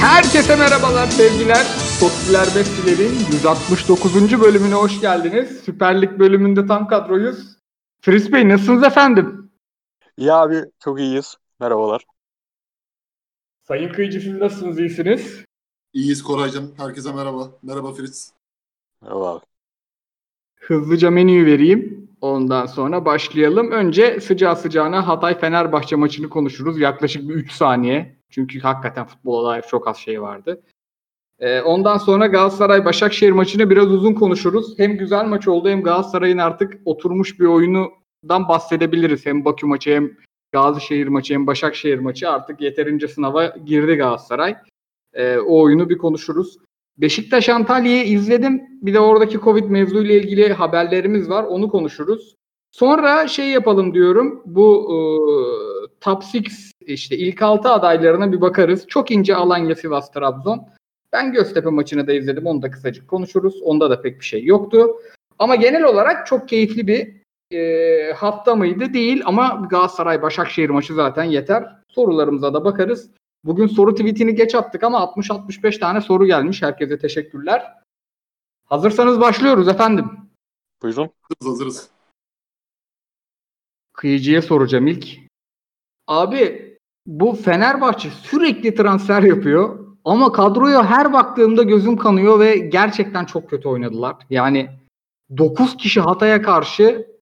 Herkese merhabalar sevgiler. Tottiler Bestiler'in 169. bölümüne hoş geldiniz. Süper Lig bölümünde tam kadroyuz. Fris Bey nasılsınız efendim? İyi abi çok iyiyiz. Merhabalar. Sayın Kıyıcı siz nasılsınız iyisiniz? İyiyiz Koraycığım. Herkese merhaba. Merhaba Fritz. Merhaba abi. Hızlıca menüyü vereyim. Ondan sonra başlayalım. Önce sıcağı sıcağına Hatay Fenerbahçe maçını konuşuruz. Yaklaşık bir 3 saniye. Çünkü hakikaten futbola dair çok az şey vardı. Ee, ondan sonra Galatasaray Başakşehir maçını biraz uzun konuşuruz. Hem güzel maç oldu hem Galatasaray'ın artık oturmuş bir oyunundan bahsedebiliriz. Hem Bakü maçı hem Gazişehir maçı hem Başakşehir maçı artık yeterince sınava girdi Galatasaray. Ee, o oyunu bir konuşuruz. Beşiktaş Antalya'yı izledim. Bir de oradaki Covid mevzuyla ilgili haberlerimiz var. Onu konuşuruz. Sonra şey yapalım diyorum. Bu e, top 6 işte ilk 6 adaylarına bir bakarız. Çok ince Alanya, Sivas, Trabzon. Ben Göztepe maçını da izledim. Onu da kısacık konuşuruz. Onda da pek bir şey yoktu. Ama genel olarak çok keyifli bir e, hafta mıydı? Değil ama Galatasaray Başakşehir maçı zaten yeter. Sorularımıza da bakarız. Bugün soru tweetini geç attık ama 60-65 tane soru gelmiş. Herkese teşekkürler. Hazırsanız başlıyoruz efendim. Buyurun. Hazırız hazırız. Kıyıcıya soracağım ilk. Abi bu Fenerbahçe sürekli transfer yapıyor ama kadroya her baktığımda gözüm kanıyor ve gerçekten çok kötü oynadılar. Yani 9 kişi Hatay'a karşı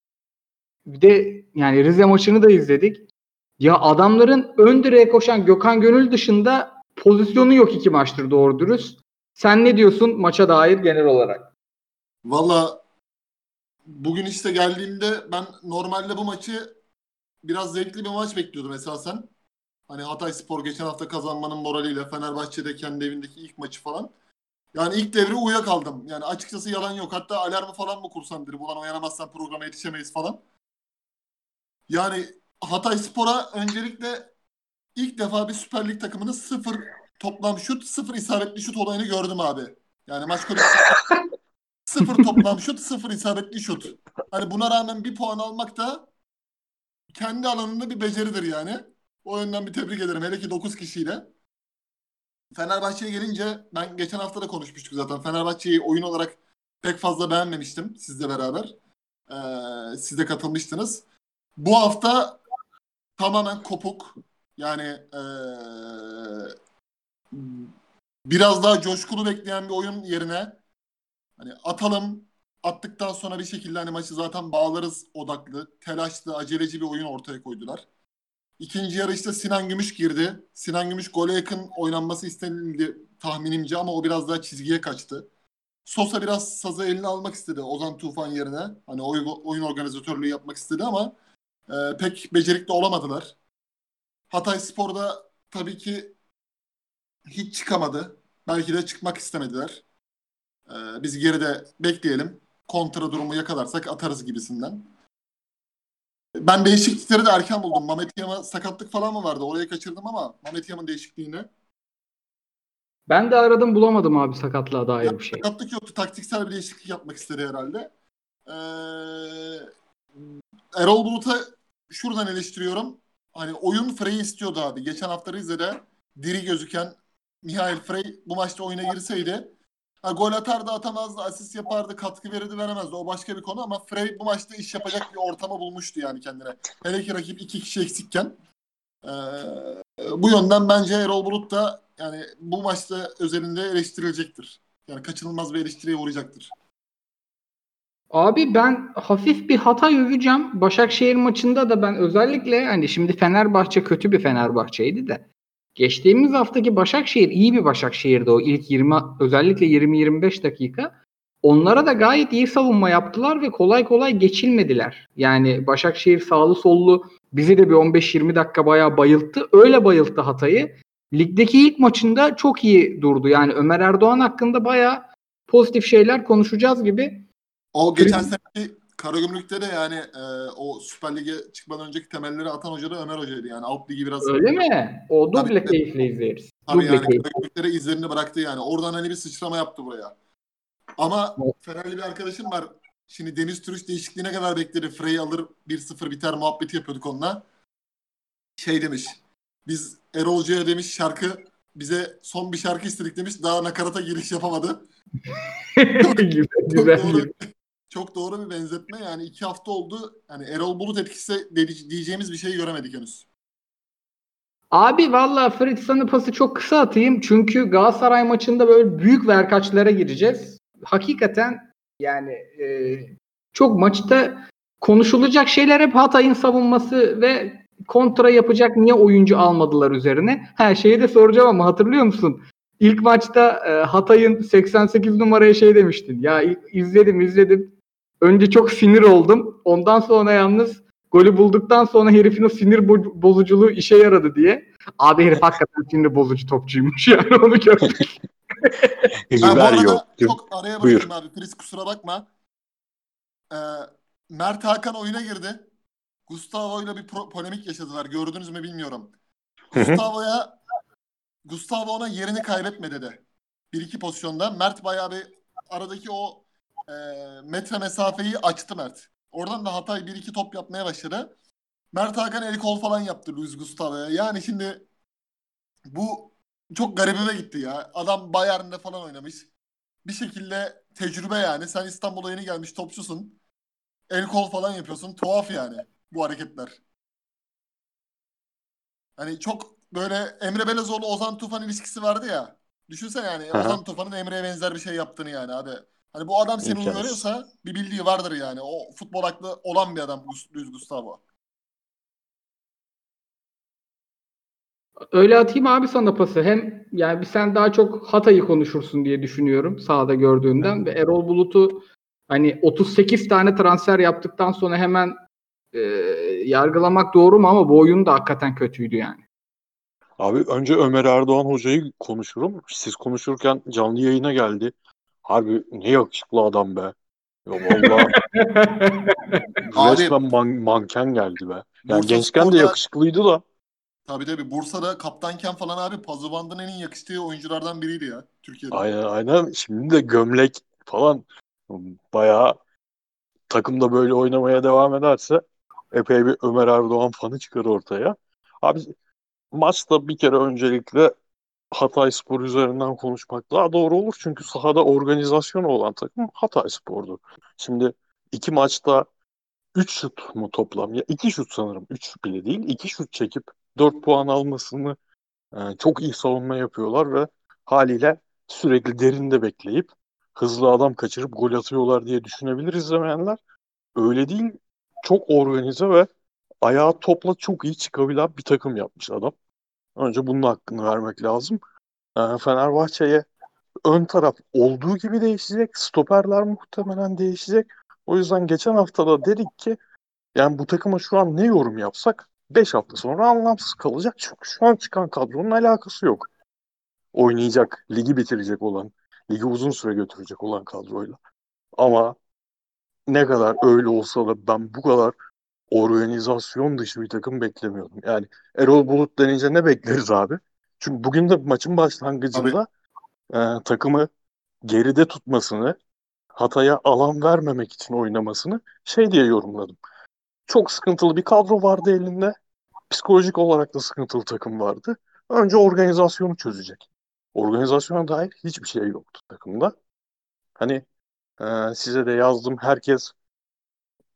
bir de yani Rize maçını da izledik. Ya adamların ön direğe koşan Gökhan Gönül dışında pozisyonu yok iki maçtır doğru dürüst. Sen ne diyorsun maça dair genel olarak? Valla bugün işte geldiğimde ben normalde bu maçı biraz zevkli bir maç bekliyordum esasen. Hani Hatay Spor geçen hafta kazanmanın moraliyle Fenerbahçe'de kendi evindeki ilk maçı falan. Yani ilk devre uyuyakaldım. Yani açıkçası yalan yok. Hatta alarmı falan mı kursam dedim. Ulan uyanamazsan programa yetişemeyiz falan. Yani Hatay Spor'a öncelikle ilk defa bir Süper Lig takımının sıfır toplam şut, sıfır isabetli şut olayını gördüm abi. Yani maç konusunda sıfır toplam şut, sıfır isabetli şut. Hani buna rağmen bir puan almak da kendi alanında bir beceridir yani. O yönden bir tebrik ederim. Hele ki 9 kişiyle. Fenerbahçe'ye gelince ben geçen hafta da konuşmuştuk zaten. Fenerbahçe'yi oyun olarak pek fazla beğenmemiştim sizle beraber. Ee, siz de katılmıştınız. Bu hafta tamamen kopuk. Yani ee, biraz daha coşkulu bekleyen bir oyun yerine hani atalım attıktan sonra bir şekilde hani maçı zaten bağlarız odaklı, telaşlı, aceleci bir oyun ortaya koydular. İkinci yarı işte Sinan Gümüş girdi. Sinan Gümüş gole yakın oynanması istenildi tahminimce ama o biraz daha çizgiye kaçtı. Sosa biraz sazı eline almak istedi Ozan Tufan yerine. Hani oyun, organizatörlüğü yapmak istedi ama e, pek becerikli olamadılar. Hatay Spor'da tabii ki hiç çıkamadı. Belki de çıkmak istemediler. E, biz geride bekleyelim. Kontra durumu yakalarsak atarız gibisinden. Ben değişiklikleri de erken buldum. Mehmet Yam'a sakatlık falan mı vardı? Orayı kaçırdım ama Mehmet Yam'ın değişikliğini. Ben de aradım bulamadım abi sakatlığa dair Ya, bir şey. sakatlık yoktu. Taktiksel bir değişiklik yapmak istedi herhalde. Ee, Erol Bulut'a şuradan eleştiriyorum. Hani oyun Frey istiyordu abi. Geçen hafta Rize'de diri gözüken Mihail Frey bu maçta oyuna girseydi ha, gol atardı atamazdı, asist yapardı, katkı verirdi veremezdi. O başka bir konu ama Frey bu maçta iş yapacak bir ortamı bulmuştu yani kendine. Hele ki rakip iki kişi eksikken. Ee, bu yönden bence Erol Bulut da yani bu maçta özelinde eleştirilecektir. Yani kaçınılmaz bir eleştiriye uğrayacaktır. Abi ben hafif bir hata öveceğim. Başakşehir maçında da ben özellikle hani şimdi Fenerbahçe kötü bir Fenerbahçe'ydi de geçtiğimiz haftaki Başakşehir iyi bir Başakşehir'di o ilk 20 özellikle 20-25 dakika. Onlara da gayet iyi savunma yaptılar ve kolay kolay geçilmediler. Yani Başakşehir sağlı sollu bizi de bir 15-20 dakika bayağı bayılttı. Öyle bayılttı Hatay'ı. Ligdeki ilk maçında çok iyi durdu. Yani Ömer Erdoğan hakkında bayağı pozitif şeyler konuşacağız gibi. O geçen seneki Karagümrük'te de yani e, o Süper Lig'e çıkmadan önceki temelleri atan hoca da Ömer Hoca'ydı. Yani alt ligi biraz... Öyle mi? O duble Tabii. keyifle izleriz. Tabii Duble yani keyif. Karagümrük'lere izlerini bıraktı yani. Oradan hani bir sıçrama yaptı buraya. Ama Evet. Fenerli bir arkadaşım var. Şimdi Deniz Türüç değişikliğine kadar bekledi. Frey alır 1-0 biter muhabbeti yapıyorduk onunla. Şey demiş. Biz Erol Hoca'ya demiş şarkı bize son bir şarkı istedik demiş. Daha nakarata giriş yapamadı. güzel, güzel. Çok doğru bir benzetme. Yani iki hafta oldu. Yani Erol Bulut etkisi diyeceğimiz bir şey göremedik henüz. Abi valla Fritz pası çok kısa atayım. Çünkü Galatasaray maçında böyle büyük verkaçlara gireceğiz. Hakikaten yani e, çok maçta konuşulacak şeyler hep Hatay'ın savunması ve kontra yapacak niye oyuncu almadılar üzerine. Her şeyi de soracağım ama hatırlıyor musun? İlk maçta e, Hatay'ın 88 numaraya şey demiştin. Ya izledim izledim. Önce çok sinir oldum. Ondan sonra yalnız golü bulduktan sonra herifin o sinir bo- bozuculuğu işe yaradı diye. Abi herif hakikaten sinir bozucu topçuymuş yani onu gördük. Yok. çok araya Buyur. abi. Filiz kusura bakma. Ee, Mert Hakan oyuna girdi. Gustavo'yla bir pro- polemik yaşadılar. Gördünüz mü bilmiyorum. Gustavo'ya Gustavo ona yerini kaybetme dedi. Bir iki pozisyonda. Mert bayağı bir aradaki o e, metre mesafeyi açtı Mert. Oradan da Hatay bir iki top yapmaya başladı. Mert Hakan el kol falan yaptı Luis Gustavo'ya. Yani şimdi bu çok garibime gitti ya. Adam Bayern'de falan oynamış. Bir şekilde tecrübe yani. Sen İstanbul'a yeni gelmiş topçusun. El kol falan yapıyorsun. Tuhaf yani bu hareketler. Hani çok böyle Emre Belezoğlu Ozan Tufan ilişkisi vardı ya. Düşünsene yani Aha. Ozan Tufan'ın Emre'ye benzer bir şey yaptığını yani abi. Hani bu adam seni İmkansız. uyarıyorsa bir bildiği vardır yani. O futbol aklı olan bir adam Luis Gustavo. Öyle atayım abi sana pası. Hem yani bir sen daha çok Hatay'ı konuşursun diye düşünüyorum sahada gördüğünden ve Erol Bulut'u hani 38 tane transfer yaptıktan sonra hemen e, yargılamak doğru mu ama bu oyun da hakikaten kötüydü yani. Abi önce Ömer Erdoğan hocayı konuşurum. Siz konuşurken canlı yayına geldi. Harbi ne yakışıklı adam be. Ya vallahi Abi- resmen man- manken geldi be. Yani Bursa gençken de Spor'da- yakışıklıydı da. Tabii tabii Bursa'da kaptanken falan abi Pazıvan'dan en yakıştığı oyunculardan biriydi ya Türkiye'de. Aynen aynen. Şimdi de gömlek falan bayağı takımda böyle oynamaya devam ederse epey bir Ömer Erdoğan fanı çıkar ortaya. Abi maçta bir kere öncelikle Hatay Spor üzerinden konuşmak daha doğru olur. Çünkü sahada organizasyonu olan takım Hatay Spor'du. Şimdi iki maçta 3 şut mu toplam? Ya 2 şut sanırım. 3 bile değil. 2 şut çekip 4 puan almasını e, çok iyi savunma yapıyorlar ve haliyle sürekli derinde bekleyip hızlı adam kaçırıp gol atıyorlar diye düşünebilir izlemeyenler. Öyle değil. Çok organize ve ayağı topla çok iyi çıkabilen bir takım yapmış adam. Önce bunun hakkını vermek lazım. Ee, Fenerbahçe'ye ön taraf olduğu gibi değişecek. Stoperler muhtemelen değişecek. O yüzden geçen hafta da dedik ki yani bu takıma şu an ne yorum yapsak 5 hafta sonra anlamsız kalacak. Çünkü şu an çıkan kadronun alakası yok. Oynayacak, ligi bitirecek olan, ligi uzun süre götürecek olan kadroyla. Ama ne kadar öyle olsa da ben bu kadar organizasyon dışı bir takım beklemiyordum. Yani Erol Bulut denince ne bekleriz abi? Çünkü bugün de maçın başlangıcında e, takımı geride tutmasını, Hatay'a alan vermemek için oynamasını şey diye yorumladım. Çok sıkıntılı bir kadro vardı elinde. Psikolojik olarak da sıkıntılı takım vardı. Önce organizasyonu çözecek. Organizasyona dair hiçbir şey yoktu takımda. Hani e, size de yazdım herkes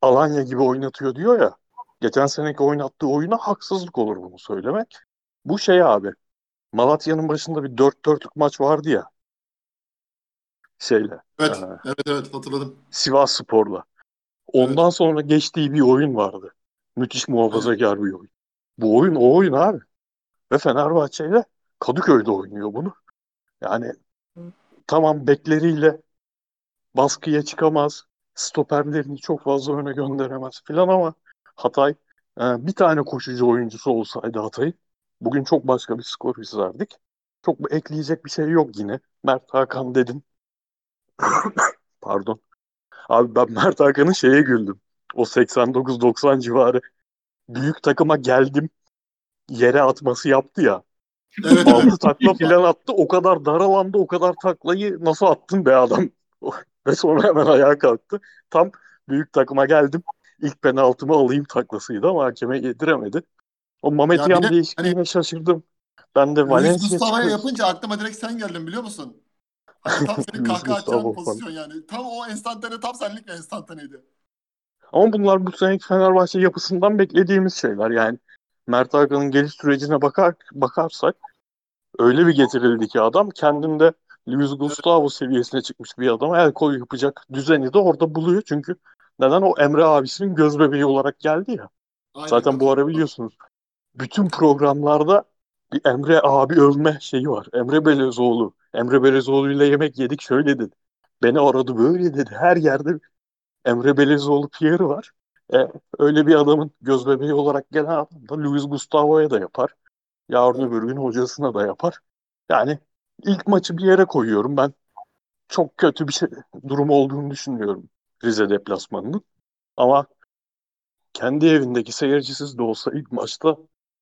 Alanya gibi oynatıyor diyor ya. Geçen seneki oynattığı oyuna haksızlık olur bunu söylemek. Bu şey abi. Malatya'nın başında bir 4-4'lük maç vardı ya. Şeyle. Evet, e, evet evet hatırladım. Sivas Spor'la. Ondan sonra geçtiği bir oyun vardı. Müthiş muhafazakar bir oyun. Bu oyun o oyun abi. Ve Fenerbahçe ile Kadıköy'de oynuyor bunu. Yani tamam bekleriyle baskıya çıkamaz. Stoperlerini çok fazla öne gönderemez filan ama Hatay e, bir tane koşucu oyuncusu olsaydı Hatay'ın bugün çok başka bir skor izlerdik. Çok ekleyecek bir şey yok yine. Mert Hakan dedin. Pardon. Abi ben Mert Hakan'ın şeye güldüm. O 89-90 civarı büyük takıma geldim yere atması yaptı ya. Evet. Altı takla filan attı. O kadar dar alanda o kadar taklayı nasıl attın be adam? Ve sonra hemen ayağa kalktı. Tam büyük takıma geldim. İlk penaltımı alayım taklasıydı ama hakeme yediremedi. O bir Yan de değişikliğine şaşırdım. Ben de Valencia çıkar. yapınca aklıma direkt sen geldin biliyor musun? Hani tam senin kahkaha atacağın pozisyon yani. Tam o enstantane tam senlik bir enstantaneydi. Ama bunlar bu seneki Fenerbahçe yapısından beklediğimiz şeyler. Yani Mert Hakan'ın geliş sürecine bakar, bakarsak öyle bir getirildi ki adam kendinde Luis Gustavo seviyesine çıkmış bir adama el kol yapacak düzeni de orada buluyor. Çünkü neden o Emre abisinin göz bebeği olarak geldi ya. Aynen Zaten bu ara biliyorsunuz bütün programlarda bir Emre abi övme şeyi var. Emre Belezoğlu. Emre Belezoğlu ile yemek yedik şöyle dedi. Beni aradı böyle dedi. Her yerde Emre Belezoğlu Pierre'ı var. E, öyle bir adamın göz bebeği olarak gelen adam da Luis Gustavo'ya da yapar. Yarın öbür gün hocasına da yapar. Yani ilk maçı bir yere koyuyorum. Ben çok kötü bir şey, durum olduğunu düşünüyorum Rize deplasmanının. Ama kendi evindeki seyircisiz de olsa ilk maçta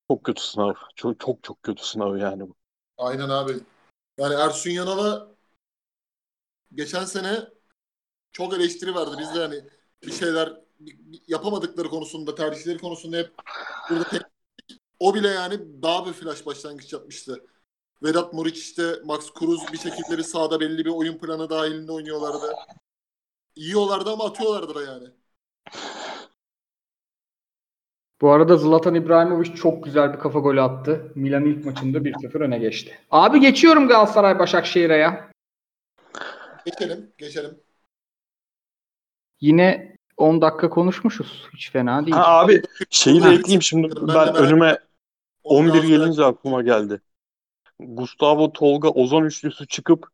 çok kötü sınav. Çok çok, çok kötü sınav yani bu. Aynen abi. Yani Ersun Yanal'a geçen sene çok eleştiri vardı. Biz de hani bir şeyler yapamadıkları konusunda, tercihleri konusunda hep burada tek... o bile yani daha bir flash başlangıç yapmıştı. Vedat Muriç işte Max Cruz bir şekilde bir sahada belli bir oyun planı dahilinde oynuyorlardı. Yiyorlardı ama atıyorlardı da yani. Bu arada Zlatan İbrahimovic çok güzel bir kafa golü attı. Milan ilk maçında 1-0 öne geçti. Abi geçiyorum Galatasaray Başakşehir'e ya. Geçelim, geçelim. Yine 10 dakika konuşmuşuz. Hiç fena değil. Ha abi şeyi de ekleyeyim şimdi Ben ben önüme 11 Ondan sonra- gelince aklıma geldi. Gustavo Tolga Ozan üçlüsü çıkıp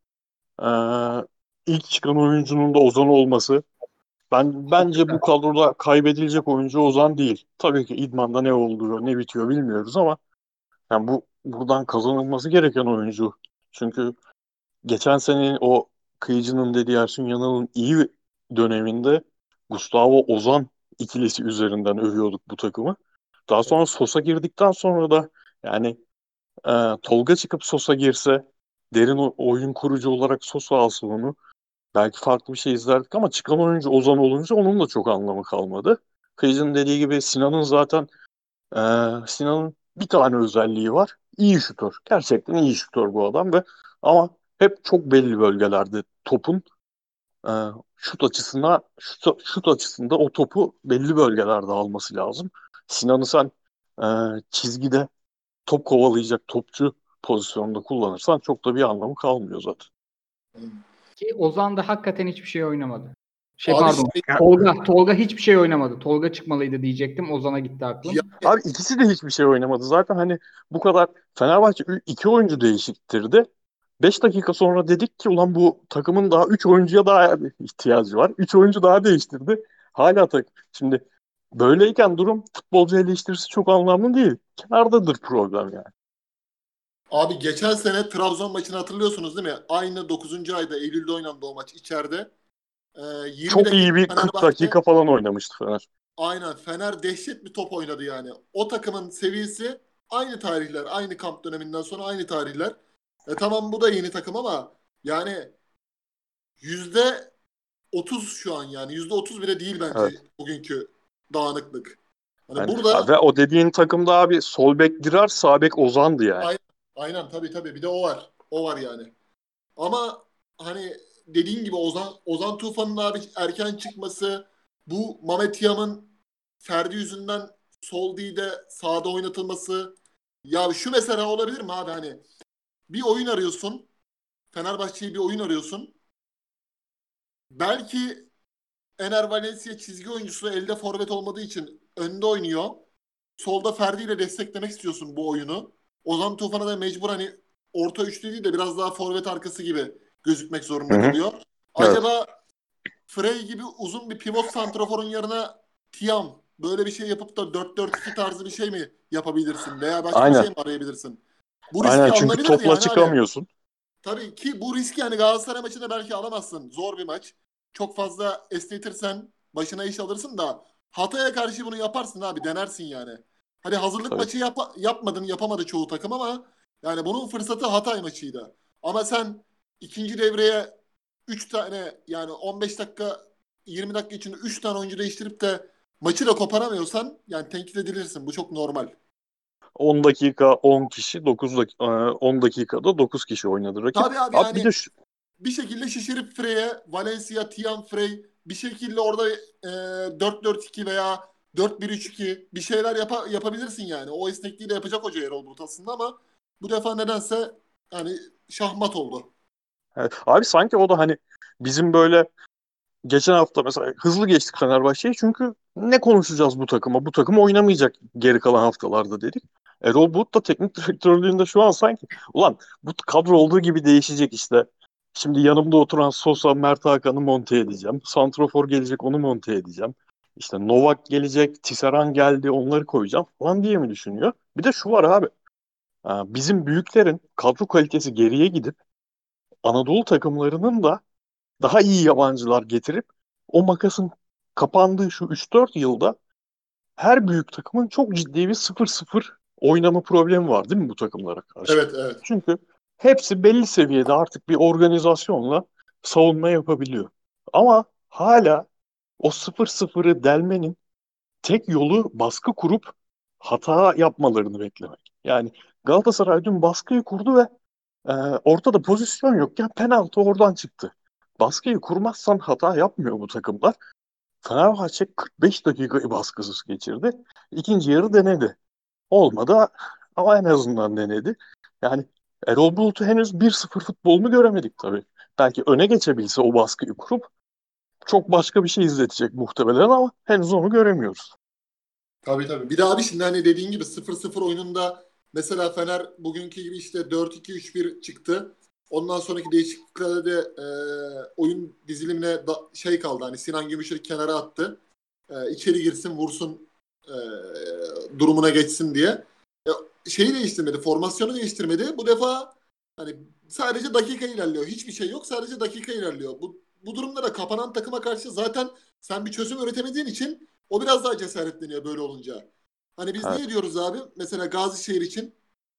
eee, ilk çıkan oyuncunun da Ozan olması. Ben bence bu kadroda kaybedilecek oyuncu Ozan değil. Tabii ki idmanda ne oluyor, ne bitiyor bilmiyoruz ama yani bu buradan kazanılması gereken oyuncu. Çünkü geçen sene o kıyıcının dediği Ersun Yanal'ın iyi döneminde Gustavo Ozan ikilisi üzerinden övüyorduk bu takımı. Daha sonra Sosa girdikten sonra da yani e, Tolga çıkıp Sosa girse derin oyun kurucu olarak Sosa alsa onu belki farklı bir şey izlerdik ama çıkan oyuncu Ozan olunca onun da çok anlamı kalmadı. Kıyıcı'nın dediği gibi Sinan'ın zaten e, Sinan'ın bir tane özelliği var. İyi şutör. Gerçekten iyi şutör bu adam ve ama hep çok belli bölgelerde topun e, şut açısına şut, şut açısında o topu belli bölgelerde alması lazım. Sinan'ı sen e, çizgide top kovalayacak topçu pozisyonda kullanırsan çok da bir anlamı kalmıyor zaten. Ki Ozan da hakikaten hiçbir şey oynamadı. Şey Abi pardon. şey- Tolga, Tolga hiçbir şey oynamadı. Tolga çıkmalıydı diyecektim. Ozan'a gitti aklım. Ya- Abi ikisi de hiçbir şey oynamadı. Zaten hani bu kadar Fenerbahçe iki oyuncu değişiktirdi. 5 dakika sonra dedik ki ulan bu takımın daha 3 oyuncuya daha ihtiyacı var. 3 oyuncu daha değiştirdi. Hala tak. Şimdi böyleyken durum futbolcu eleştirisi çok anlamlı değil. Kenardadır problem yani. Abi geçen sene Trabzon maçını hatırlıyorsunuz değil mi? Aynı 9. ayda Eylül'de oynandı o maç içeride. Ee, 20 Çok iyi bir 40 Fenerbahçe- dakika falan oynamıştı Fener. Aynen Fener dehşet bir top oynadı yani. O takımın seviyesi aynı tarihler, aynı kamp döneminden sonra aynı tarihler. E tamam bu da yeni takım ama yani yüzde 30 şu an yani yüzde 30 bile değil bence Evet. bugünkü dağınıklık. Hani Yani, burada ve o dediğin takımda abi sol bek Dirar, sağ bek Ozan'dı yani. Ay- Aynen tabii tabii bir de o var. O var yani. Ama hani dediğin gibi Ozan Ozan Tufan'ın abi erken çıkması bu Mamet Yam'ın Ferdi yüzünden sol değil de sağda oynatılması ya şu mesela olabilir mi abi hani bir oyun arıyorsun Fenerbahçe'ye bir oyun arıyorsun belki Ener Valencia çizgi oyuncusu elde forvet olmadığı için önde oynuyor. Solda Ferdi ile desteklemek istiyorsun bu oyunu. Ozan Tufan'a da mecbur hani orta üçlü değil de biraz daha forvet arkası gibi gözükmek zorunda Hı hı. kalıyor. Acaba Frey gibi uzun bir pivot santraforun yanına Tiam böyle bir şey yapıp da 4-4-2 tarzı bir şey mi yapabilirsin? Veya başka Aynen. bir şey mi arayabilirsin? Bu riski Aynen çünkü topla yani hani. çıkamıyorsun. Tabii ki bu riski yani Galatasaray maçında belki alamazsın. Zor bir maç. Çok fazla esnetirsen başına iş alırsın da Hatay'a karşı bunu yaparsın abi denersin yani. Hadi hazırlık Tabii. maçı yap- yapmadın yapamadı çoğu takım ama yani bunun fırsatı Hatay maçıydı. Ama sen ikinci devreye 3 tane yani 15 dakika 20 dakika içinde 3 tane oyuncu değiştirip de maçı da koparamıyorsan yani tenkit edilirsin. Bu çok normal. 10 dakika 10 kişi, 9 dakika 10 dakikada 9 kişi oynadı rakip. Tabii abi, Abi yani bir de şu, bir şekilde şişirip Frey'e Valencia, Tian Frey bir şekilde orada e, 4-4-2 veya 4-1-3-2 bir şeyler yapa, yapabilirsin yani. O esnekliği de yapacak hoca Erol Bulut aslında ama bu defa nedense yani şahmat oldu. Evet. Abi sanki o da hani bizim böyle geçen hafta mesela hızlı geçtik Fenerbahçe'yi çünkü ne konuşacağız bu takıma? Bu takım oynamayacak geri kalan haftalarda dedik. Erol Bulut da teknik direktörlüğünde şu an sanki ulan bu kadro olduğu gibi değişecek işte. Şimdi yanımda oturan Sosa, Mert Hakan'ı monte edeceğim. Santrofor gelecek onu monte edeceğim. İşte Novak gelecek, Tisserand geldi onları koyacağım falan diye mi düşünüyor? Bir de şu var abi. Bizim büyüklerin kadro kalitesi geriye gidip Anadolu takımlarının da daha iyi yabancılar getirip o makasın kapandığı şu 3-4 yılda her büyük takımın çok ciddi bir 0-0 oynama problemi var değil mi bu takımlara karşı? Evet evet. Çünkü hepsi belli seviyede artık bir organizasyonla savunma yapabiliyor. Ama hala o 0-0'ı delmenin tek yolu baskı kurup hata yapmalarını beklemek. Yani Galatasaray dün baskıyı kurdu ve e, ortada pozisyon yokken penaltı oradan çıktı. Baskıyı kurmazsan hata yapmıyor bu takımlar. Fenerbahçe 45 dakikayı baskısız geçirdi. İkinci yarı denedi. Olmadı ama en azından denedi. Yani Erol Bulut'u henüz 1-0 futbolunu göremedik tabii. Belki öne geçebilse o baskıyı kurup çok başka bir şey izletecek muhtemelen ama henüz onu göremiyoruz. Tabii tabii. Bir de abi şimdi hani dediğin gibi 0-0 oyununda mesela Fener bugünkü gibi işte 4-2-3-1 çıktı. Ondan sonraki değişikliklerde de e, oyun dizilimine da, şey kaldı. Hani Sinan Gümüşer'i kenara attı. E, içeri girsin vursun e, durumuna geçsin diye. Şeyi değiştirmedi. Formasyonu değiştirmedi. Bu defa hani sadece dakika ilerliyor. Hiçbir şey yok. Sadece dakika ilerliyor. Bu, bu durumda da kapanan takıma karşı zaten sen bir çözüm üretemediğin için o biraz daha cesaretleniyor böyle olunca. Hani biz Evet. ne diyoruz abi? Mesela Gazişehir için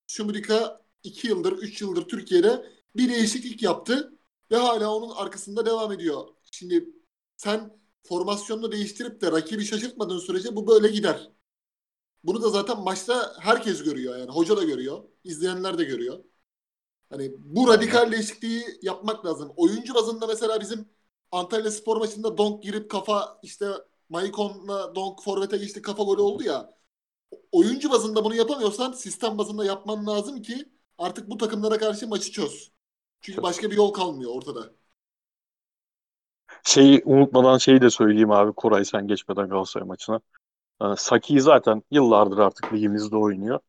Şumrika 2 yıldır, 3 yıldır Türkiye'de bir değişiklik yaptı ve hala onun arkasında devam ediyor. Şimdi sen formasyonunu değiştirip de rakibi şaşırtmadığın sürece bu böyle gider. Bunu da zaten maçta herkes görüyor yani. Hoca da görüyor, izleyenler de görüyor. Hani bu radikal değişikliği yapmak lazım. Oyuncu bazında mesela bizim Antalya Spor maçında Donk girip kafa işte Maikon'la Donk forvete geçti kafa golü oldu ya. Oyuncu bazında bunu yapamıyorsan sistem bazında yapman lazım ki artık bu takımlara karşı maçı çöz. Çünkü başka bir yol kalmıyor ortada. Şeyi unutmadan şeyi de söyleyeyim abi Koray sen geçmeden Galatasaray maçına. Ee, Saki'yi zaten yıllardır artık ligimizde oynuyor.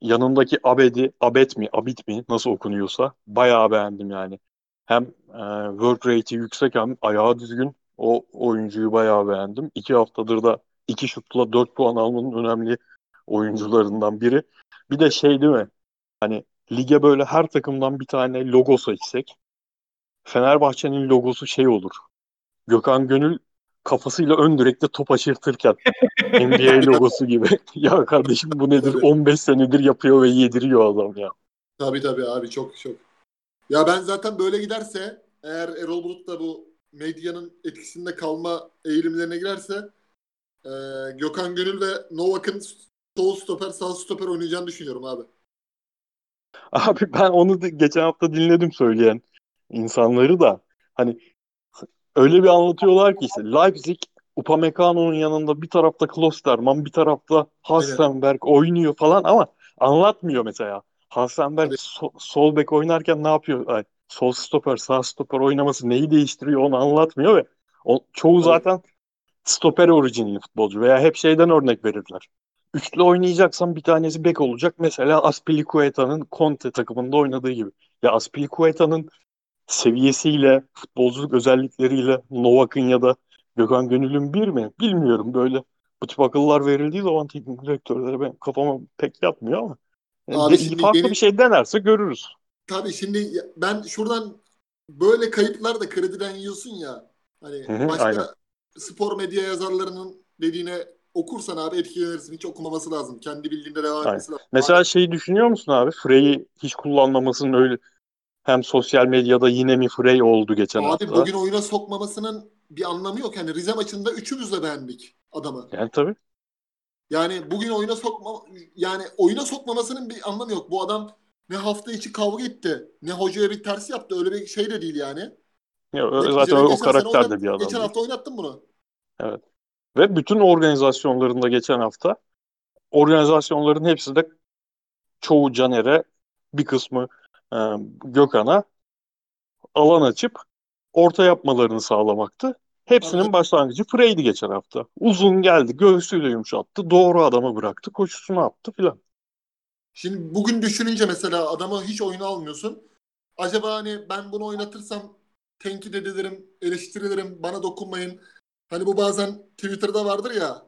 Yanındaki Abedi, Abet mi, Abit mi nasıl okunuyorsa bayağı beğendim yani. Hem e, work rate'i yüksek hem ayağı düzgün. O oyuncuyu bayağı beğendim. İki haftadır da iki şutla dört puan almanın önemli oyuncularından biri. Bir de şey değil mi? Hani lige böyle her takımdan bir tane logo seçsek Fenerbahçe'nin logosu şey olur. Gökhan Gönül kafasıyla ön direkte top aşırtırken NBA logosu gibi. ya kardeşim bu nedir? Tabii. 15 senedir yapıyor ve yediriyor adam ya. Tabii tabii abi çok çok. Ya ben zaten böyle giderse eğer Erol Bulut da bu medyanın etkisinde kalma eğilimlerine girerse e, Gökhan Gönül ve Novak'ın sol stoper sağ stoper oynayacağını düşünüyorum abi. Abi ben onu geçen hafta dinledim söyleyen insanları da hani öyle bir anlatıyorlar ki işte Leipzig Upamecano'nun yanında bir tarafta Klosterman bir tarafta Hassenberg oynuyor falan ama anlatmıyor mesela. Hassenberg Evet. so- sol bek oynarken ne yapıyor? Ay, sol stoper sağ stoper oynaması neyi değiştiriyor onu anlatmıyor ve o, çoğu Evet. zaten stoper orijinli futbolcu veya hep şeyden örnek verirler. Üçlü oynayacaksan bir tanesi bek olacak. Mesela Aspilicueta'nın Conte takımında oynadığı gibi. Ya Aspilicueta'nın seviyesiyle, futbolculuk özellikleriyle Novak'ın ya da Gökhan Gönül'ün bir mi? Bilmiyorum. Böyle bu tip akıllar verildiği zaman teknik direktörlere ben kafama pek yatmıyor ama. Yani Abi de- şimdi farklı benim- bir şey denerse görürüz. Tabii şimdi ben şuradan böyle kayıplar da krediden yiyorsun ya. Hani Hı hı, başka aynen. spor medya yazarlarının dediğine okursan abi etkilenirsin. Hiç okumaması lazım. Kendi bildiğinde devam etmesi lazım. Mesela şeyi düşünüyor musun abi? Frey'i hiç kullanmamasının öyle hem sosyal medyada yine mi Frey oldu geçen Abi hafta. bugün oyuna sokmamasının bir anlamı yok. Yani Rize maçında üçümüz de beğendik adamı. Yani tabii. Yani bugün oyuna sokma yani oyuna sokmamasının bir anlamı yok. Bu adam ne hafta içi kavga etti, ne hocaya bir ters yaptı. Öyle bir şey de değil yani. Ya, Neticede zaten o geçen sene karakter de oynat- bir adam. Geçen hafta oynattın bunu. Ve bütün organizasyonlarında geçen hafta organizasyonların hepsi de çoğu Caner'e bir kısmı e, Gökhan'a alan açıp orta yapmalarını sağlamaktı. Hepsinin başlangıcı Frey'di geçen hafta. Uzun geldi, göğsüyle yumuşattı, doğru adama bıraktı, koşusunu attı filan. Şimdi bugün düşününce mesela adamı hiç oyuna almıyorsun. Acaba hani ben bunu oynatırsam tenkit edilirim, eleştirilirim, bana dokunmayın. Hani bu bazen Twitter'da vardır ya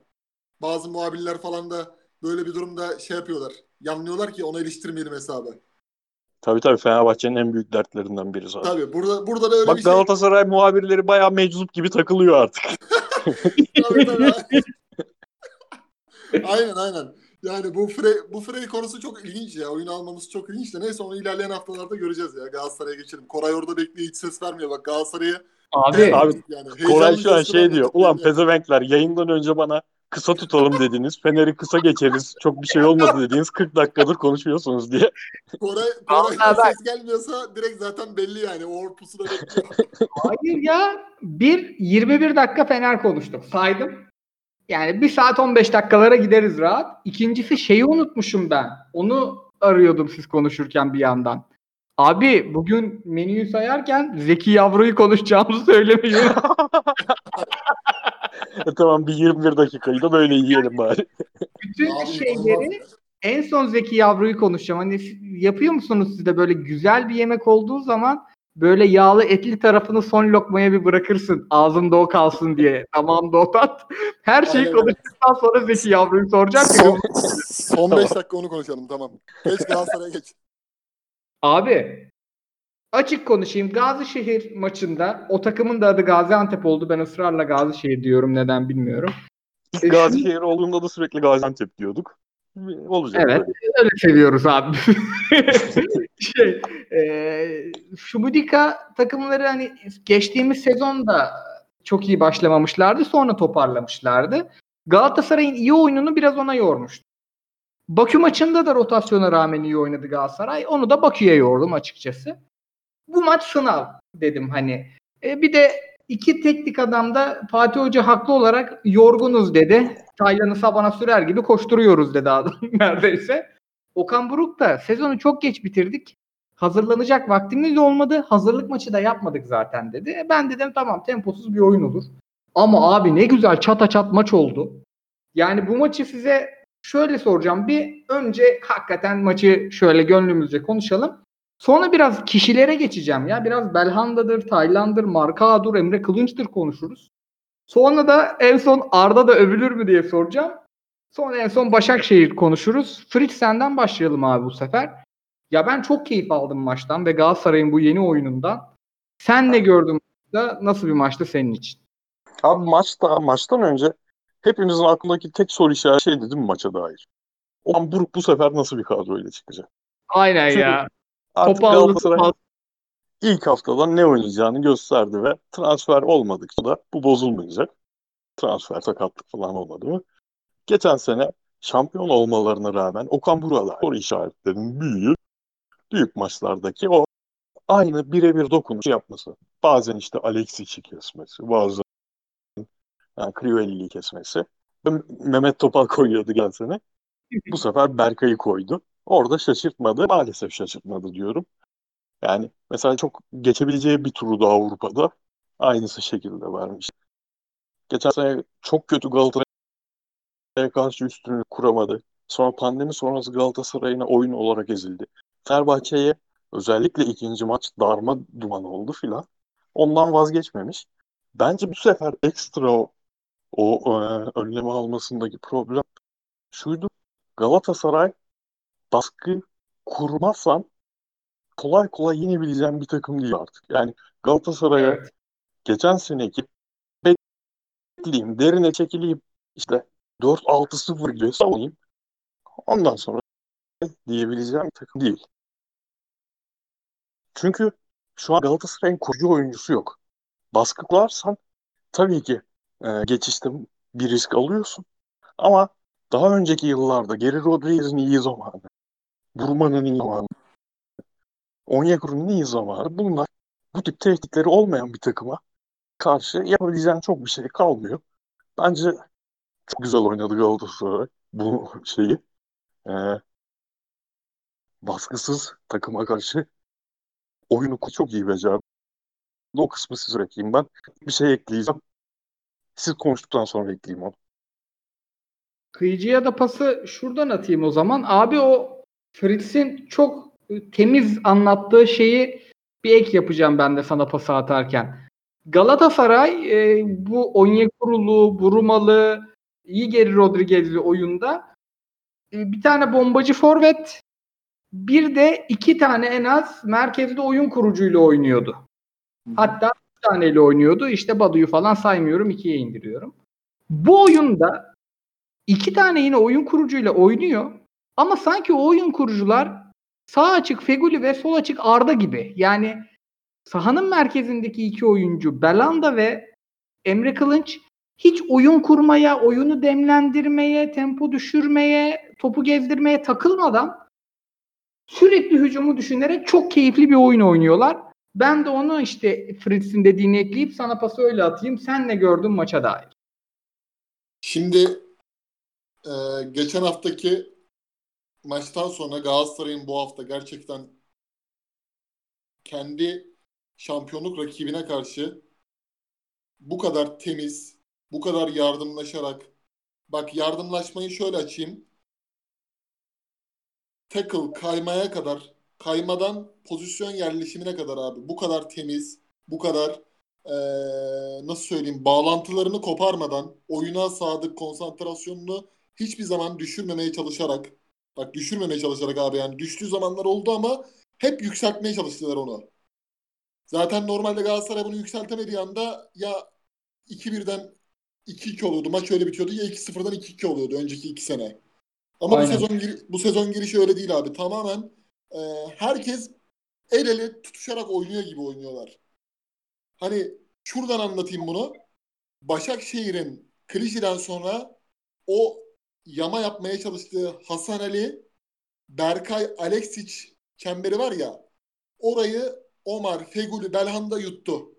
bazı muhabirler falan da böyle bir durumda şey yapıyorlar. Yanlıyorlar ki onu eleştirmeyelim hesabı. Tabii tabii Fenerbahçe'nin en büyük dertlerinden biri zaten. Tabii burada burada da öyle Bak bir şey. Galatasaray muhabirleri bayağı meczup gibi takılıyor artık. Tabii, tabii. aynen aynen. Yani bu Frey, bu Frey konusu çok ilginç ya. Oyunu almamız çok ilginç de. Neyse onu ilerleyen haftalarda göreceğiz ya. Galatasaray'a geçelim. Koray orada bekliyor hiç ses vermiyor. Bak Galatasaray'a Abi, Abi, yani Koray şu an şey diyor. Ulan pezevenkler yayından önce bana kısa tutalım dediniz. Fener'i kısa geçeriz. Çok bir şey olmadı dediğiniz 40 dakikadır konuşuyorsunuz diye. Koray, Koray'dan bak- ses gelmiyorsa direkt zaten belli yani. O pusuda bekliyor. hayır ya. Bir 21 dakika Fener konuştuk. Saydım. Yani 1 saat 15 dakikalara gideriz rahat. İkincisi şeyi unutmuşum ben. Onu arıyordum siz konuşurken bir yandan. Abi bugün menüyü sayarken Zeki Yavru'yu konuşacağımızı. E tamam bir 21 dakikayı da böyle yiyelim bari. Bütün Abi, şeyleri en son Zeki Yavru'yu konuşacağım. Hani yapıyor musunuz siz de böyle güzel bir yemek olduğu zaman böyle yağlı etli tarafını son lokmaya bir bırakırsın. Ağzında o kalsın diye. Tamam da o tat. Her şeyi Aynen. konuştuktan sonra Zeki Yavru'yu soracağım. ki- son, son 5 dakika onu konuşalım tamam. Geç Galatasaray'a geç. Abi açık konuşayım. Gazişehir maçında o takımın da adı Gaziantep oldu. Ben ısrarla Gazişehir diyorum. Neden bilmiyorum. E, Gazişehir olduğunda da sürekli Gaziantep diyorduk. Olacak Evet. böyle. Öyle seviyoruz abi. şey, e, Şumudika takımları hani geçtiğimiz sezonda çok iyi başlamamışlardı. Sonra toparlamışlardı. Galatasaray'ın iyi oyununu biraz ona yormuştu. Bakü maçında da rotasyona rağmen iyi oynadı Galatasaray. Onu da Bakü'ye yordum açıkçası. Bu maç sınav dedim hani. E, bir de iki teknik adam da Fatih Hoca haklı olarak yorgunuz dedi. Taylan'ı sabana sürer gibi koşturuyoruz dedi adam neredeyse. Okan Buruk da sezonu çok geç bitirdik. Hazırlanacak vaktimiz olmadı. Hazırlık maçı da yapmadık zaten dedi. E, ben dedim tamam temposuz bir oyun olur. Ama abi ne güzel çata çat maç oldu. Yani bu maçı size şöyle soracağım. Bir önce hakikaten maçı şöyle gönlümüzce konuşalım. Sonra biraz kişilere geçeceğim ya. Biraz Belhanda'dır, Taylan'dır, Markao'dur, Emre Kılınç'tır konuşuruz. Sonra da en son Arda da övülür mü diye soracağım. Sonra en son Başakşehir konuşuruz. Fritz senden başlayalım abi bu sefer. Ya ben çok keyif aldım maçtan ve Galatasaray'ın bu yeni oyunundan. Sen ne gördün da nasıl bir maçtı senin için? Abi maçta, maçtan önce hepimizin aklındaki tek soru işareti şeydi değil mi maça dair? Ulan Buruk bu sefer nasıl bir kadroyla çıkacak? Aynen Çünkü ya. Artık Topu Galatasaray ilk haftada ne oynayacağını gösterdi ve transfer olmadıkça da bu bozulmayacak. Transfer sakatlık falan olmadı mı? Geçen sene şampiyon olmalarına rağmen Okan Buruk'a soru işaretlerinin büyüğü büyük maçlardaki o aynı birebir dokunuş yapması. Bazen işte Alexis'i kesmesi, bazen yani Crivelli'yi kesmesi. Mehmet Topal koyuyordu geçen sene. Bu sefer Berkay'ı koydu. Orada şaşırtmadı. Maalesef şaşırtmadı diyorum. Yani mesela çok geçebileceği bir turu da Avrupa'da aynısı şekilde vermiş. Geçen sene çok kötü Galatasaray'a karşı üstünlük kuramadı. Sonra pandemi sonrası Galatasaray'ına oyun olarak ezildi. Fenerbahçe'ye özellikle ikinci maç darma duman oldu filan. Ondan vazgeçmemiş. Bence bu sefer ekstra o, o e, önlemi almasındaki problem şuydu. Galatasaray baskı kurmazsan kolay kolay yenebileceğim bir takım değil artık. Yani Galatasaray'a Evet. geçen seneki bekleyeyim, derine çekileyim, işte 4-6-0 gibi savunayım. Ondan sonra diyebileceğim bir takım değil. Çünkü şu an Galatasaray'ın kurucu oyuncusu yok. Baskı kurarsan tabii ki e, geçişte bir risk alıyorsun. Ama daha önceki yıllarda Geri Rodriguez'in iyi zamanı, Burman'ın iyi zamanı, Onyekuru'nun iyi zamanı bunlar bu tip tehditleri olmayan bir takıma karşı yapabileceğin çok bir şey kalmıyor. Bence çok güzel oynadı Galatasaray bu şeyi. Ee, baskısız takıma karşı oyunu çok iyi becerdi. O kısmı size bırakayım ben. Bir şey ekleyeceğim. Siz konuştuktan sonra ekleyeyim onu. Kıyıcıya da pası şuradan atayım o zaman. Abi o Fritz'in çok temiz anlattığı şeyi bir ek yapacağım ben de sana pası atarken. Galatasaray e, bu Onyekuru'lu, Burumalı, iyi geri Rodriguez'li oyunda e, bir tane bombacı forvet bir de iki tane en az merkezde oyun kurucuyla oynuyordu. Hatta bir taneyle oynuyordu. İşte Badu'yu falan saymıyorum. ikiye indiriyorum. Bu oyunda iki tane yine oyun kurucuyla oynuyor. Ama sanki o oyun kurucular sağ açık Feguli ve sol açık Arda gibi. Yani sahanın merkezindeki iki oyuncu Belanda ve Emre Kılınç hiç oyun kurmaya, oyunu demlendirmeye, tempo düşürmeye, topu gezdirmeye takılmadan sürekli hücumu düşünerek çok keyifli bir oyun oynuyorlar. Ben de onu işte Fritz'in dediğini ekleyip sana pası öyle atayım. Sen ne gördün maça dair? Şimdi e, geçen haftaki maçtan sonra Galatasaray'ın bu hafta gerçekten kendi şampiyonluk rakibine karşı bu kadar temiz, bu kadar yardımlaşarak bak yardımlaşmayı şöyle açayım. Tackle kaymaya kadar kaymadan pozisyon yerleşimine kadar abi bu kadar temiz, bu kadar eee, nasıl söyleyeyim bağlantılarını koparmadan oyuna sadık konsantrasyonunu hiçbir zaman düşürmemeye çalışarak bak düşürmemeye çalışarak abi yani düştüğü zamanlar oldu ama hep yükseltmeye çalıştılar onu. Zaten normalde Galatasaray bunu yükseltemediği anda ya 2-1'den 2-2 oluyordu. Maç öyle bitiyordu ya 2-0'dan 2-2 oluyordu önceki iki sene. Ama bu Aynen. sezon gir- bu sezon girişi öyle değil abi. Tamamen e, herkes el ele tutuşarak oynuyor gibi oynuyorlar. Hani şuradan anlatayım bunu. Başakşehir'in Klişi'den sonra o yama yapmaya çalıştığı Hasan Ali, Berkay, Alexic çemberi var ya orayı Omar, Feguli, Belhanda yuttu.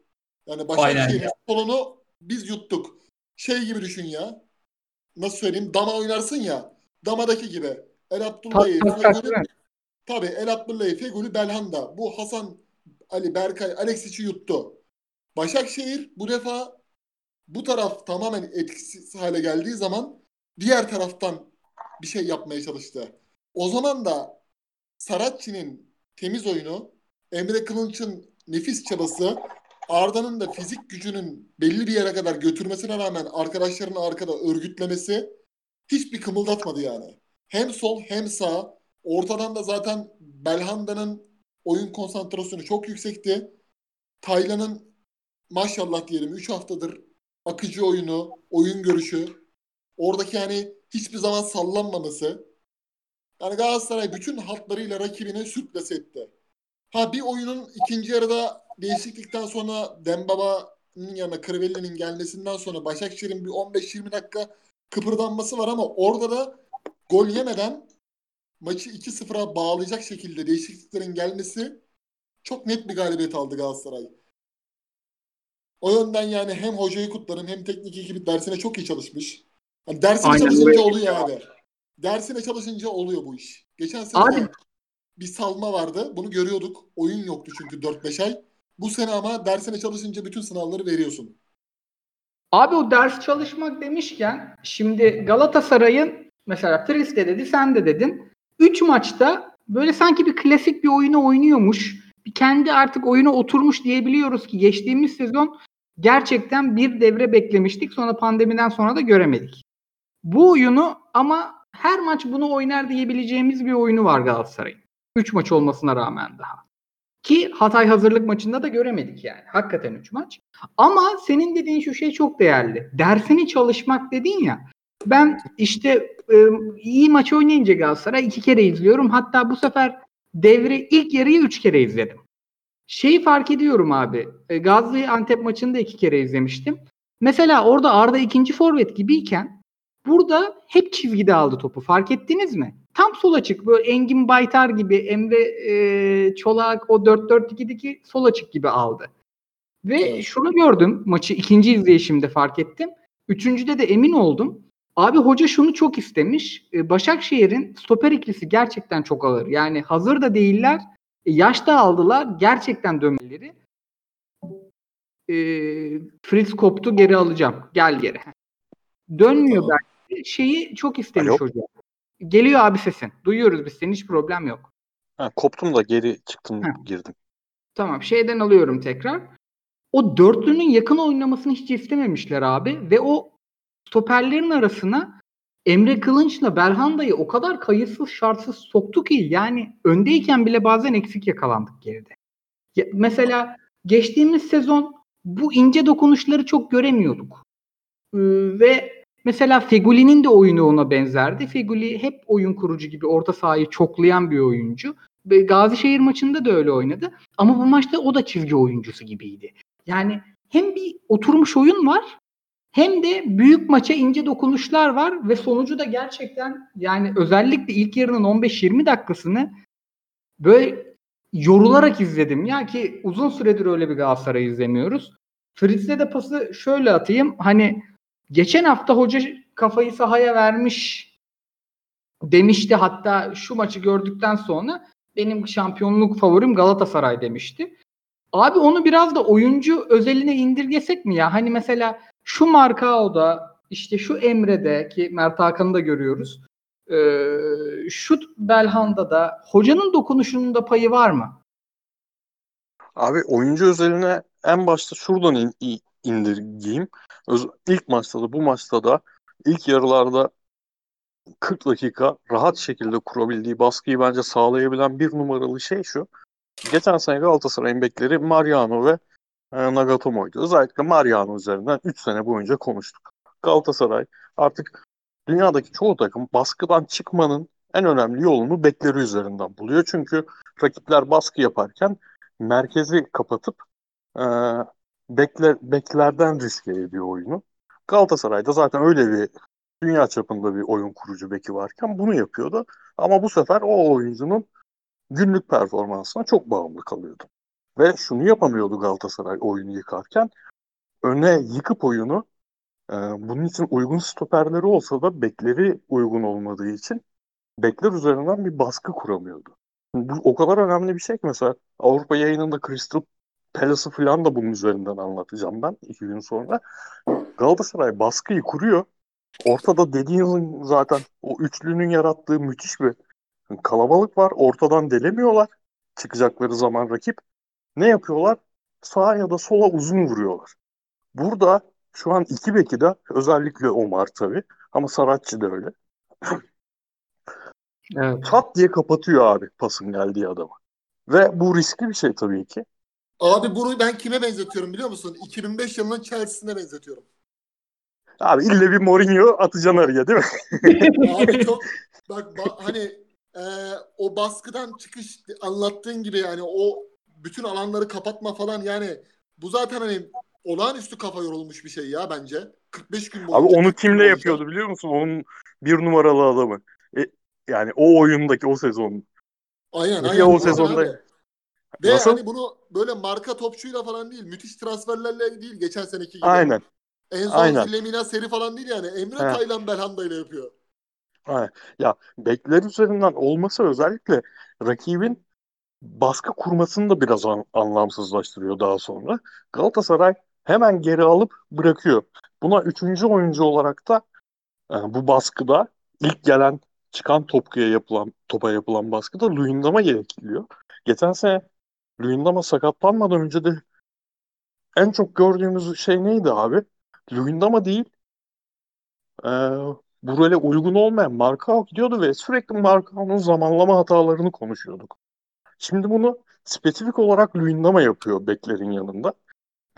Yani Başakşehir'in solunu biz yuttuk. Şey gibi düşün ya. Nasıl söyleyeyim? Dama oynarsın ya. Damadaki gibi. El Abdullah'ı, Feguli. Tabii El Abdullah'ı, Feguli, Belhanda. Bu Hasan, Ali, Berkay, Alexic'i yuttu. Başakşehir bu defa bu taraf tamamen etkisiz hale geldiği zaman diğer taraftan bir şey yapmaya çalıştı. O zaman da Saratçı'nın temiz oyunu, Emre Kılınç'ın nefis çabası, Arda'nın da fizik gücünün belli bir yere kadar götürmesine rağmen arkadaşlarını arkada örgütlemesi hiçbir kımıldatmadı yani. Hem sol hem sağ. Ortadan da zaten Belhanda'nın oyun konsantrasyonu çok yüksekti. Taylan'ın maşallah diyelim 3 haftadır akıcı oyunu, oyun görüşü, oradaki yani hiçbir zaman sallanmaması. Yani Galatasaray bütün hatlarıyla rakibini sürklase etti. Ha bir oyunun ikinci yarıda değişiklikten sonra Dembaba'nın yanına Crivelli'nin gelmesinden sonra Başakşehir'in bir 15-20 dakika kıpırdanması var ama orada da gol yemeden maçı 2-0'a bağlayacak şekilde değişikliklerin gelmesi çok net bir galibiyet aldı Galatasaray. O yönden yani hem hocayı kutlarım hem teknik ekibi dersine çok iyi çalışmış. Yani dersine Aynen çalışınca oluyor abi. Dersine çalışınca oluyor bu iş. Geçen sene Abi- bir salma vardı. Bunu görüyorduk. Oyun yoktu çünkü 4-5 ay. Bu sene ama dersine çalışınca bütün sınavları veriyorsun. Abi o ders çalışmak demişken şimdi Galatasaray'ın mesela Tris de dedi sen de dedin. 3 maçta böyle sanki bir klasik bir oyunu oynuyormuş. Bir kendi artık oyuna oturmuş diyebiliyoruz ki geçtiğimiz sezon gerçekten bir devre beklemiştik. Sonra pandemiden sonra da göremedik. Bu oyunu ama her maç bunu oynar diyebileceğimiz bir oyunu var Galatasaray'ın. 3 maç olmasına rağmen daha. Ki Hatay hazırlık maçında da göremedik yani. Hakikaten 3 maç. Ama senin dediğin şu şey çok değerli. Dersini çalışmak dedin ya. Ben işte e, iyi maç oynayınca Galatasaray iki kere izliyorum. Hatta bu sefer devre ilk yarıyı üç kere izledim. Şeyi fark ediyorum abi. E, Gazlı Antep maçını da iki kere izlemiştim. Mesela orada Arda ikinci forvet gibiyken Burada hep çizgide aldı topu. Fark ettiniz mi? Tam sol açık. Böyle Engin Baytar gibi, Emre e, Çolak o 4-4-2'deki sol açık gibi aldı. Ve şunu gördüm. Maçı ikinci izleyişimde fark ettim. Üçüncüde de emin oldum. Abi hoca şunu çok istemiş. E, Başakşehir'in stoper ikilisi gerçekten çok ağır. Yani hazır da değiller. E, yaş da aldılar. Gerçekten dönmeleri. E, Fritz koptu geri alacağım. Gel geri. Dönmüyor Tamam. Şeyi çok istemiş Alo? hoca. Geliyor abi sesin. Duyuyoruz biz seni hiç problem yok. Ha, koptum da geri çıktım Heh. girdim. Tamam şeyden alıyorum tekrar. O dörtlünün yakın oynamasını hiç istememişler abi ve o stoperlerin arasına Emre Kılınç'la Belhanda'yı o kadar kayıtsız şartsız soktu ki yani öndeyken bile bazen eksik yakalandık geride. Ya, mesela geçtiğimiz sezon bu ince dokunuşları çok göremiyorduk. Ee, ve mesela Feguli'nin de oyunu ona benzerdi. Feguli hep oyun kurucu gibi orta sahayı çoklayan bir oyuncu. Gazişehir maçında da öyle oynadı. Ama bu maçta o da çizgi oyuncusu gibiydi. Yani hem bir oturmuş oyun var hem de büyük maça ince dokunuşlar var ve sonucu da gerçekten yani özellikle ilk yarının 15-20 dakikasını böyle yorularak izledim. Ya ki uzun süredir öyle bir Galatasaray izlemiyoruz. Fritz'e de pası şöyle atayım. Hani geçen hafta hoca kafayı sahaya vermiş demişti. Hatta şu maçı gördükten sonra benim şampiyonluk favorim Galatasaray demişti. Abi onu biraz da oyuncu özeline indirgesek mi ya? Hani mesela şu Markao'da işte şu Emre'de ki Mert Hakan'ı da görüyoruz. Ee, şu Belhanda'da hocanın dokunuşunun da payı var mı? Abi oyuncu özeline en başta şuradan in- indirgeyim. Öz- ilk maçta da bu maçta da ilk yarılarda 40 dakika rahat şekilde kurabildiği baskıyı bence sağlayabilen bir numaralı şey şu. Geçen sene Galatasaray'ın bekleri Mariano ve e, Nagatomo'ydu. Özellikle Mariano üzerinden 3 sene boyunca konuştuk. Galatasaray artık dünyadaki çoğu takım baskıdan çıkmanın en önemli yolunu bekleri üzerinden buluyor. Çünkü rakipler baskı yaparken merkezi kapatıp e, bekler, beklerden riske ediyor oyunu. Galatasaray'da zaten öyle bir dünya çapında bir oyun kurucu beki varken bunu yapıyordu. Ama bu sefer o oyuncunun günlük performansına çok bağımlı kalıyordu. Ve şunu yapamıyordu Galatasaray oyunu yıkarken. Öne yıkıp oyunu e, bunun için uygun stoperleri olsa da bekleri uygun olmadığı için bekler üzerinden bir baskı kuramıyordu. Bu o kadar önemli bir şey ki mesela Avrupa yayınında Crystal Palace'ı falan da bunun üzerinden anlatacağım ben iki gün sonra. Galatasaray baskıyı kuruyor. Ortada dediğin zaten o üçlünün yarattığı müthiş bir kalabalık var. Ortadan delemiyorlar. Çıkacakları zaman rakip. Ne yapıyorlar? Sağa ya da sola uzun vuruyorlar. Burada şu an iki beki de özellikle Omar tabii ama Saratçı da öyle. Evet. Çat diye kapatıyor abi pasın geldiği adama. Ve bu riskli bir şey tabii ki. Abi bunu ben kime benzetiyorum biliyor musun? 2005 yılının Chelsea'sine benzetiyorum. Abi ille bir Mourinho atacaksın araya değil mi? Abi çok bak ba- hani e, o baskıdan çıkış anlattığın gibi yani o bütün alanları kapatma falan yani bu zaten hani olağanüstü kafa yorulmuş bir şey ya bence. 45 gün Abi boyunca. onu 40 gün kimle yapıyordu biliyor musun? Onun bir numaralı adamı. E, yani o oyundaki o sezon. Aynen Peki aynen. o sezonda- abi. Ve Nasıl? hani bunu böyle marka topçuyla falan değil, müthiş transferlerle değil geçen seneki gibi. Aynen. Enzo aynen. Lemina seri falan değil yani. Emre He. Taylan Belhanda ile yapıyor. aynen. Ya bekler üzerinden olması özellikle rakibin baskı kurmasını da biraz an- anlamsızlaştırıyor daha sonra. Galatasaray hemen geri alıp bırakıyor. Buna üçüncü oyuncu olarak da e, bu baskıda ilk gelen çıkan topaya yapılan topa yapılan baskıda Luyendam'a gerekiyor. Geçen sene Luyendam'a sakatlanmadan önce de en çok gördüğümüz şey neydi abi? Luyendam'a değil e, buraya uygun olmayan Markao gidiyordu ve sürekli Markao'nun zamanlama hatalarını konuşuyorduk. Şimdi bunu spesifik olarak Luyendam'a yapıyor beklerin yanında.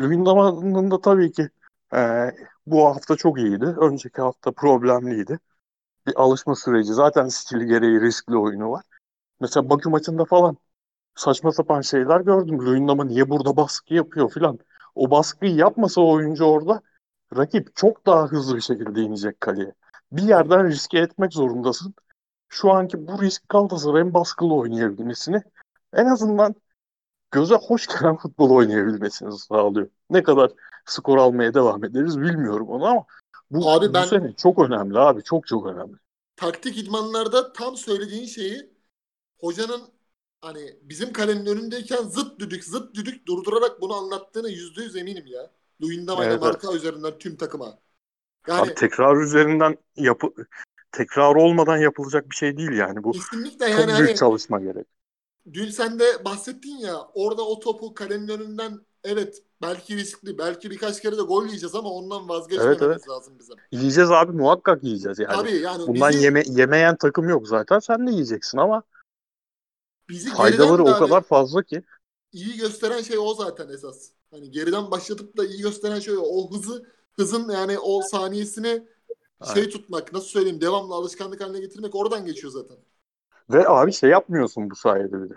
Luyendam'ın da tabii ki e, bu hafta çok iyiydi. Önceki hafta problemliydi. Bir alışma süreci. Zaten stili gereği riskli oyunu var. Mesela Bakü maçında falan saçma sapan şeyler gördüm. Luyendam'a niye burada baskı yapıyor filan. O baskıyı yapmasa o oyuncu orada rakip çok daha hızlı bir şekilde inecek kaleye. bir yerden riske etmek zorundasın. Şu anki bu risk Galatasaray'ın baskılı oynayabilmesini en azından göze hoş gelen futbol oynayabilmesini sağlıyor. Ne kadar skor almaya devam ederiz bilmiyorum onu ama bu, Abi bu ben- sene çok önemli abi. Çok çok önemli. taktik idmanlarda tam söylediğin şeyi hocanın hani bizim kalenin önündeyken zıt düdük zıt düdük durdurarak bunu anlattığını yüzde yüz eminim ya. Luyendama ile Evet, marka üzerinden tüm takıma. Yani Abi tekrar üzerinden yapı tekrar olmadan yapılacak bir şey değil yani bu. kesinlikle Çok yani büyük hani çalışma gerek. dün sen de bahsettin ya orada o topu kalenin önünden evet belki riskli belki birkaç kere de gol yiyeceğiz ama ondan vazgeçmememiz Evet, evet. lazım bizim. Yiyeceğiz abi muhakkak yiyeceğiz yani. Tabii yani Bundan bizi, yeme yemeyen takım yok zaten. Sen de yiyeceksin ama bizi faydaları o kadar fazla ki. iyi gösteren şey o zaten esas. Hani geriden başlatıp da iyi gösteren şey o. O hızı hızın yani o saniyesini şey Aynen. tutmak nasıl söyleyeyim devamlı alışkanlık haline getirmek oradan geçiyor zaten. Ve abi şey yapmıyorsun bu sayede bir de.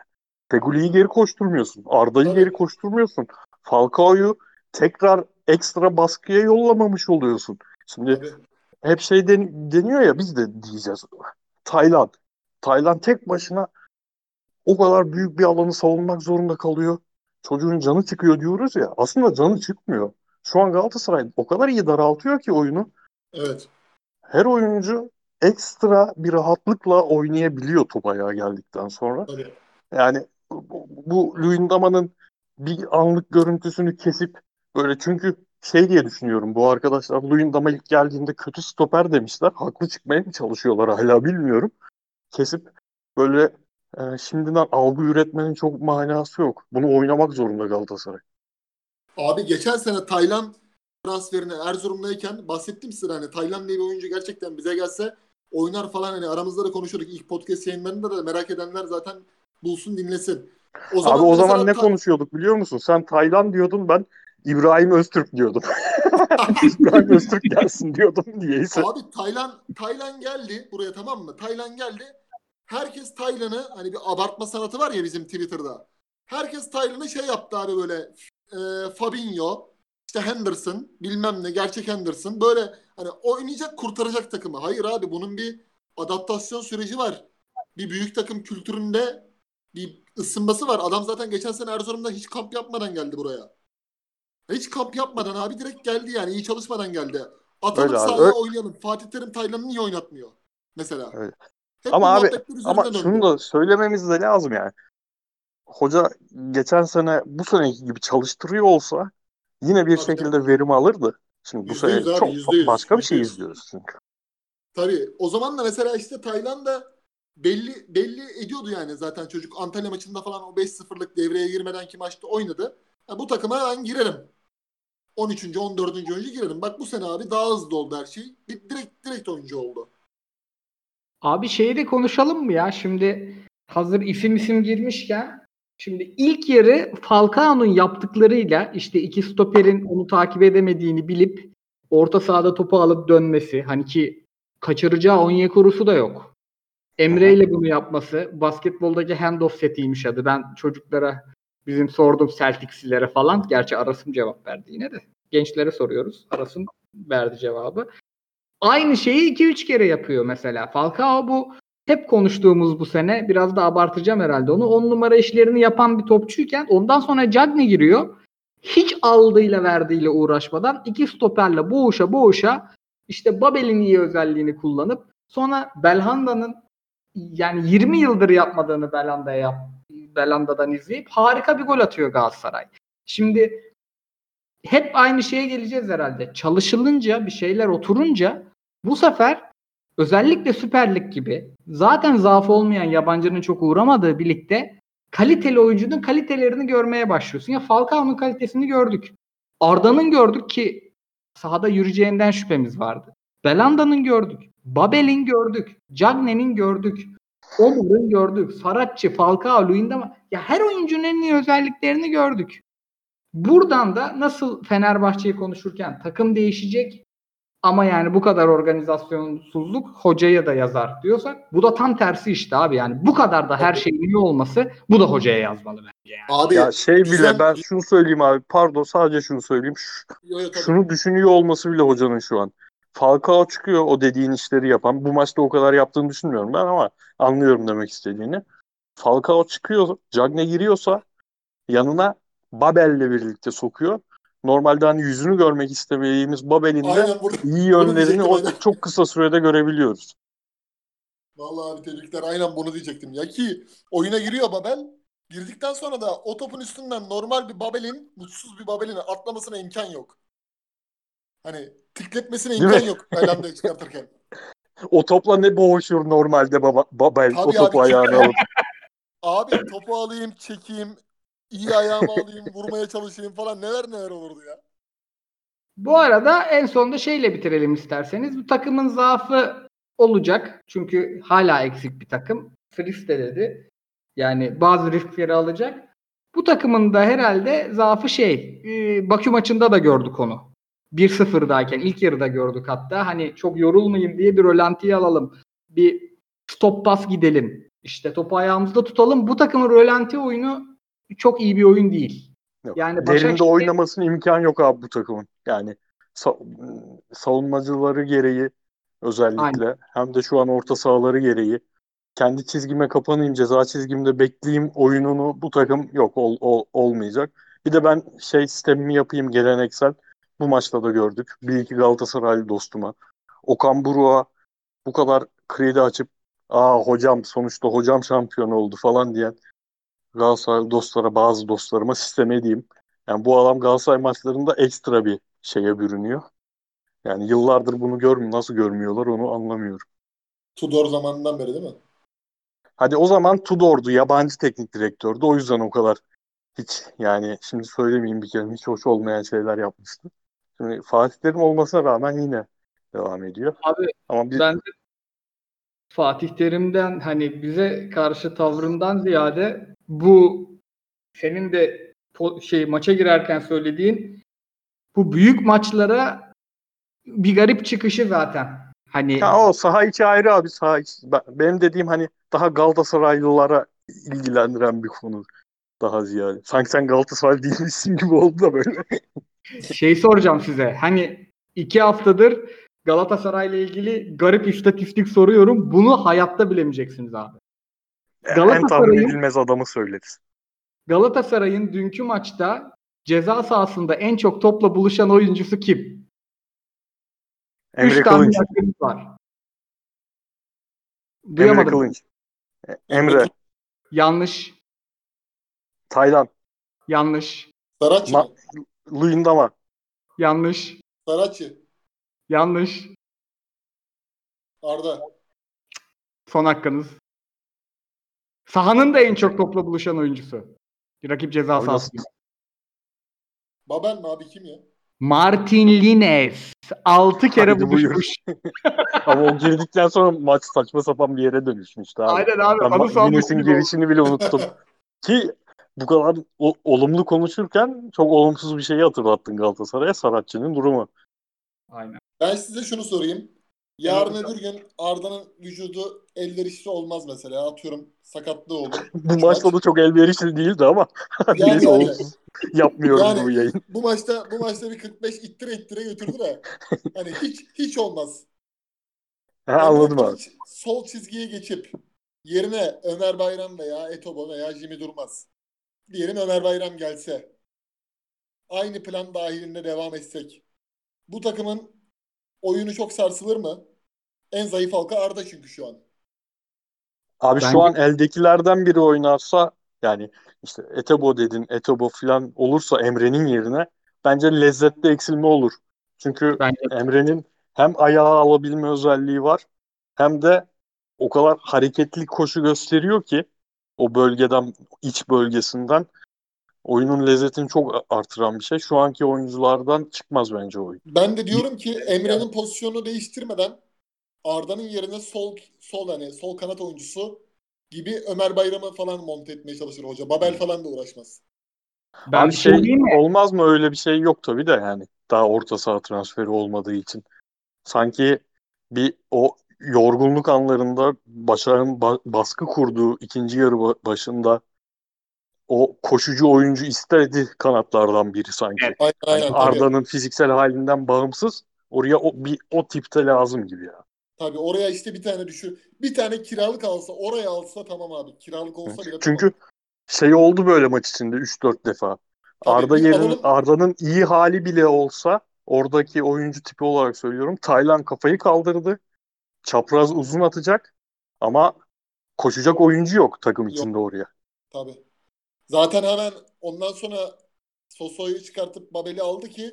Geri koşturmuyorsun. Arda'yı geri koşturmuyorsun. Falcao'yu tekrar ekstra baskıya yollamamış oluyorsun. Şimdi Tabii. hep şey den- deniyor ya biz de diyeceğiz. Tayland. Tayland tek başına o kadar büyük bir alanı savunmak zorunda kalıyor. Çocuğun canı çıkıyor diyoruz ya. Aslında canı çıkmıyor. Şu an Galatasaray o kadar iyi daraltıyor ki oyunu. Evet. Her oyuncu ekstra bir rahatlıkla oynayabiliyor top ayağa geldikten sonra. Tabii. Yani bu, Luyendama'nın bir anlık görüntüsünü kesip böyle çünkü şey diye düşünüyorum bu arkadaşlar Luyendama ilk geldiğinde kötü stoper demişler. Haklı çıkmaya mı çalışıyorlar hala bilmiyorum. Kesip böyle e, şimdiden algı üretmenin çok manası yok. Bunu oynamak zorunda Galatasaray. Abi geçen sene Tayland transferine Erzurum'dayken bahsettim size hani Tayland diye bir oyuncu gerçekten bize gelse oynar falan hani aramızda da konuşuyorduk ilk podcast yayınlarında da merak edenler zaten bulsun dinlesin. O Abi o zaman ne Ta- konuşuyorduk biliyor musun? Sen Tayland diyordun ben İbrahim Öztürk diyordum. İbrahim Öztürk gelsin diyordum diyeyse. Abi Taylan Taylan geldi buraya tamam mı? Taylan geldi. Herkes Taylan'ı hani bir abartma sanatı var ya bizim Twitter'da. Herkes Taylan'ı şey yaptı abi böyle e, Fabinho, işte Henderson, bilmem ne gerçek Henderson böyle hani oynayacak kurtaracak takımı. Hayır abi bunun bir adaptasyon süreci var. Bir büyük takım kültüründe bir ısınması var. Adam zaten geçen sene Erzurum'da hiç kamp yapmadan geldi buraya. Hiç kamp yapmadan abi direkt geldi yani iyi çalışmadan geldi. Atalım sahaya oynayalım. Fatih Terim Taylan'ı niye oynatmıyor? Mesela. Öyle. Hep Ama abi, Ama döndü. şunu da söylememiz de lazım yani. Hoca geçen sene bu seneki gibi çalıştırıyor olsa yine bir Tabii şekilde verim alırdı. Şimdi bu Yüzde sene yüz abi, çok yüzde yüz, başka bir şey izliyoruz çünkü. Tabii. O zaman da mesela işte Tayland da belli belli ediyordu yani zaten çocuk Antalya maçında falan o 5-0'lık devreye girmeden ki maçta oynadı. Ha, bu takıma ben girerim. 13. 14. oyuncu girerim. Bak bu sene abi daha hızlı oldu her şey. Direkt direkt oyuncu oldu. Abi şeyi de konuşalım mı ya? Şimdi hazır isim isim girmişken şimdi ilk yarı Falcao'nun yaptıklarıyla işte iki stoperin onu takip edemediğini bilip orta sahada topu alıp dönmesi hani ki kaçıracağı Onyekuru'su da yok. Emre ile bunu yapması basketboldaki handoff setiymiş adı. Ben çocuklara bizim sordum Celticslilere falan. Gerçi Aras'ım cevap verdi yine de. Gençlere soruyoruz. Aras'ın verdi cevabı. Aynı şeyi 2-3 kere yapıyor mesela. Falcao bu hep konuştuğumuz bu sene biraz da abartacağım herhalde onu. 10 numara işlerini yapan bir topçuyken ondan sonra Cagney giriyor. Hiç aldığıyla verdiğiyle uğraşmadan iki stoperle boğuşa boğuşa işte Babel'in iyi özelliğini kullanıp sonra Belhanda'nın yani 20 yıldır yapmadığını Belhanda'ya yap, Belhanda'dan izleyip harika bir gol atıyor Galatasaray. Şimdi hep aynı şeye geleceğiz herhalde. Çalışılınca bir şeyler oturunca bu sefer özellikle Süper Lig gibi zaten zaaf olmayan yabancının çok uğramadığı birlikte kaliteli oyuncunun kalitelerini görmeye başlıyorsun. Ya Falcao'nun kalitesini gördük. Arda'nın gördük ki sahada yürüyeceğinden şüphemiz vardı. Belanda'nın gördük. Babel'in gördük. Cagney'in gördük. Omar'ın gördük. Saratçı, Falcao, Luyendama. Ya her oyuncunun en iyi özelliklerini gördük. Buradan da nasıl Fenerbahçe'yi konuşurken takım değişecek ama yani bu kadar organizasyonsuzluk hocaya da yazar diyorsak bu da tam tersi işte abi yani bu kadar da her şeyin iyi olması bu da hocaya yazmalı bence yani. Abi Ya şey bile güzel- ben şunu söyleyeyim abi pardon sadece şunu söyleyeyim. Şu- Yo, yo, şunu düşünüyor olması bile hocanın şu an. Falcao çıkıyor o dediğin işleri yapan. Bu maçta o kadar yaptığını düşünmüyorum ben ama anlıyorum demek istediğini. Falcao çıkıyor, Cagne giriyorsa yanına Babel'le birlikte sokuyor. Normalde hani yüzünü görmek istemediğimiz Babel'in de iyi yönlerini o çok kısa sürede görebiliyoruz. Vallahi abi tebrikler. Aynen bunu diyecektim. Ya ki oyuna giriyor Babel. Girdikten sonra da o topun üstünden normal bir Babel'in, mutsuz bir Babel'in atlamasına imkan yok. Hani tıkletmesine Değil imkan mi? yok Belhanda'yı çıkartırken. O topla ne boğuşur normalde baba, Babel o Tabii topu abi, ayağına alıp. Abi topu alayım, çekeyim, iyi ayağımı alayım, vurmaya çalışayım falan neler neler olurdu ya. Bu arada en sonunda şeyle bitirelim isterseniz. Bu takımın zaafı olacak. Çünkü hala eksik bir takım. Fritz de dedi. Yani bazı riskleri alacak. Bu takımın da herhalde zaafı şey. e, Bakü maçında da gördük onu. 1-0'dayken ilk yarıda gördük hatta. Hani çok yorulmayayım diye bir rölantiye alalım. Bir stop pas gidelim. İşte topu ayağımızda tutalım. Bu takımın rölanti oyunu çok iyi bir oyun değil. Yok. Yani Derinde Başakşehir- oynamasının imkan yok abi bu takımın. Yani sa- savunmacıları gereği özellikle hem de şu an orta sahaları gereği kendi çizgime kapanayım, ceza çizgimde bekleyeyim oyununu bu takım yok ol- ol- olmayacak. Bir de ben şey sistemimi yapayım geleneksel. Bu maçta da gördük. Bir iki Galatasaraylı dostuma. Okan Buruk'a bu kadar kredi açıp aa hocam sonuçta hocam şampiyon oldu falan diyen Galatasaray dostlara bazı dostlarıma sistem edeyim. Yani bu adam Galatasaray maçlarında ekstra bir şeye bürünüyor. Yani yıllardır bunu görmüyor. Nasıl görmüyorlar onu anlamıyorum. Tudor zamanından beri değil mi? Hadi o zaman Tudor'du. Yabancı teknik direktördü. O yüzden o kadar hiç yani şimdi söylemeyeyim bir kere hiç hoş olmayan şeyler yapmıştı. Şimdi Fatih Terim olmasına rağmen yine devam ediyor. Abi Ama bir Ben de Fatih Terim'den hani bize karşı tavrından ziyade bu senin de şey maça girerken söylediğin bu büyük maçlara bir garip çıkışı zaten. Hani Ya o saha içi ayrı abi saha içi. Ben- Benim dediğim hani daha Galatasaraylılara ilgilendiren bir konu daha ziyade. Sanki sen Galatasaray değilmişsin gibi oldu da böyle. şey soracağım size. Hani iki haftadır Galatasaray'la ilgili garip istatistik soruyorum. Bunu hayatta bilemeyeceksiniz abi. en tahmin Galatasaray'ın- edilmez adamı söyleriz. Galatasaray'ın dünkü maçta ceza sahasında en çok topla buluşan oyuncusu kim? Emre Üç Kılınç. var. Emre Duyamadım. Kılınç. E- Emre. Yanlış. Taylan. Yanlış. Saratçı Ma- mı? Luyendama. Yanlış. Saratçı. Yanlış. Arda. Son hakkınız. Sahanın da en çok topla buluşan oyuncusu. Rakip ceza sahasında. Babel mi abi kim ya? Martin Lines. 6 kere Haydi buyur. buluşmuş. Ama o girdikten sonra maç saçma sapan bir yere dönüşmüştü abi. Aynen abi. Ben Ma- oldu. girişini bile unuttum. Ki bu kadar o- olumlu konuşurken çok olumsuz bir şeyi hatırlattın Galatasaray'a. Saratçı'nın durumu. Aynen. Ben size şunu sorayım. Yarın Evet. öbür gün Arda'nın vücudu elverişli olmaz mesela. Atıyorum sakatlığı olur. Bu maçta maç. da çok elverişli değildi ama Yani- neyse yani- yapmıyoruz Yani- bu yayın. Bu maçta bu maçta bir 45 ittire ittire götürdü de hani hiç hiç olmaz. Ha, Emre anladım abi. Sol çizgiye geçip yerine Ömer Bayram veya Etobo veya Jimmy Durmaz. Diyelim Ömer Bayram gelse. Aynı plan dahilinde devam etsek. Bu takımın oyunu çok sarsılır mı? En zayıf halka Arda çünkü şu an. Abi Bence- şu an eldekilerden biri oynarsa yani işte Etebo dedin, Etebo falan olursa Emre'nin yerine bence lezzette eksilme olur. Çünkü Bence Emre'nin hem ayağı alabilme özelliği var hem de o kadar hareketli koşu gösteriyor ki o bölgeden, iç bölgesinden oyunun lezzetini çok artıran bir şey. Şu anki oyunculardan çıkmaz bence oyun. Ben de diyorum ki Emre'nin pozisyonunu değiştirmeden Arda'nın yerine sol sol hani sol kanat oyuncusu gibi Ömer Bayram'ı falan monte etmeye çalışır hoca. Babel falan da uğraşmaz. ben Abi şey şey mi? olmaz mı öyle bir şey yok tabii de yani daha orta saha transferi olmadığı için. Sanki bir o yorgunluk anlarında Başak'ın ba- baskı kurduğu ikinci yarı ba- başında o koşucu oyuncu istedi kanatlardan biri sanki. Evet. Aynen aynen. Yani. Arda'nın fiziksel halinden bağımsız oraya o, bir o tipte lazım gibi ya. Tabii oraya işte bir tane düşün. Bir tane kiralık alsa oraya alsa tamam abi. Kiralık olsa bile Çünkü tamam. şey oldu böyle maç içinde 3-4 defa. Tabii Arda yerin alalım. Arda'nın iyi hali bile olsa oradaki oyuncu tipi olarak söylüyorum. Taylan kafayı kaldırdı. Çapraz uzun atacak ama koşacak oyuncu yok takım Yok. içinde oraya. Tabii. Zaten hemen ondan sonra Soso'yu çıkartıp Babel'i aldı ki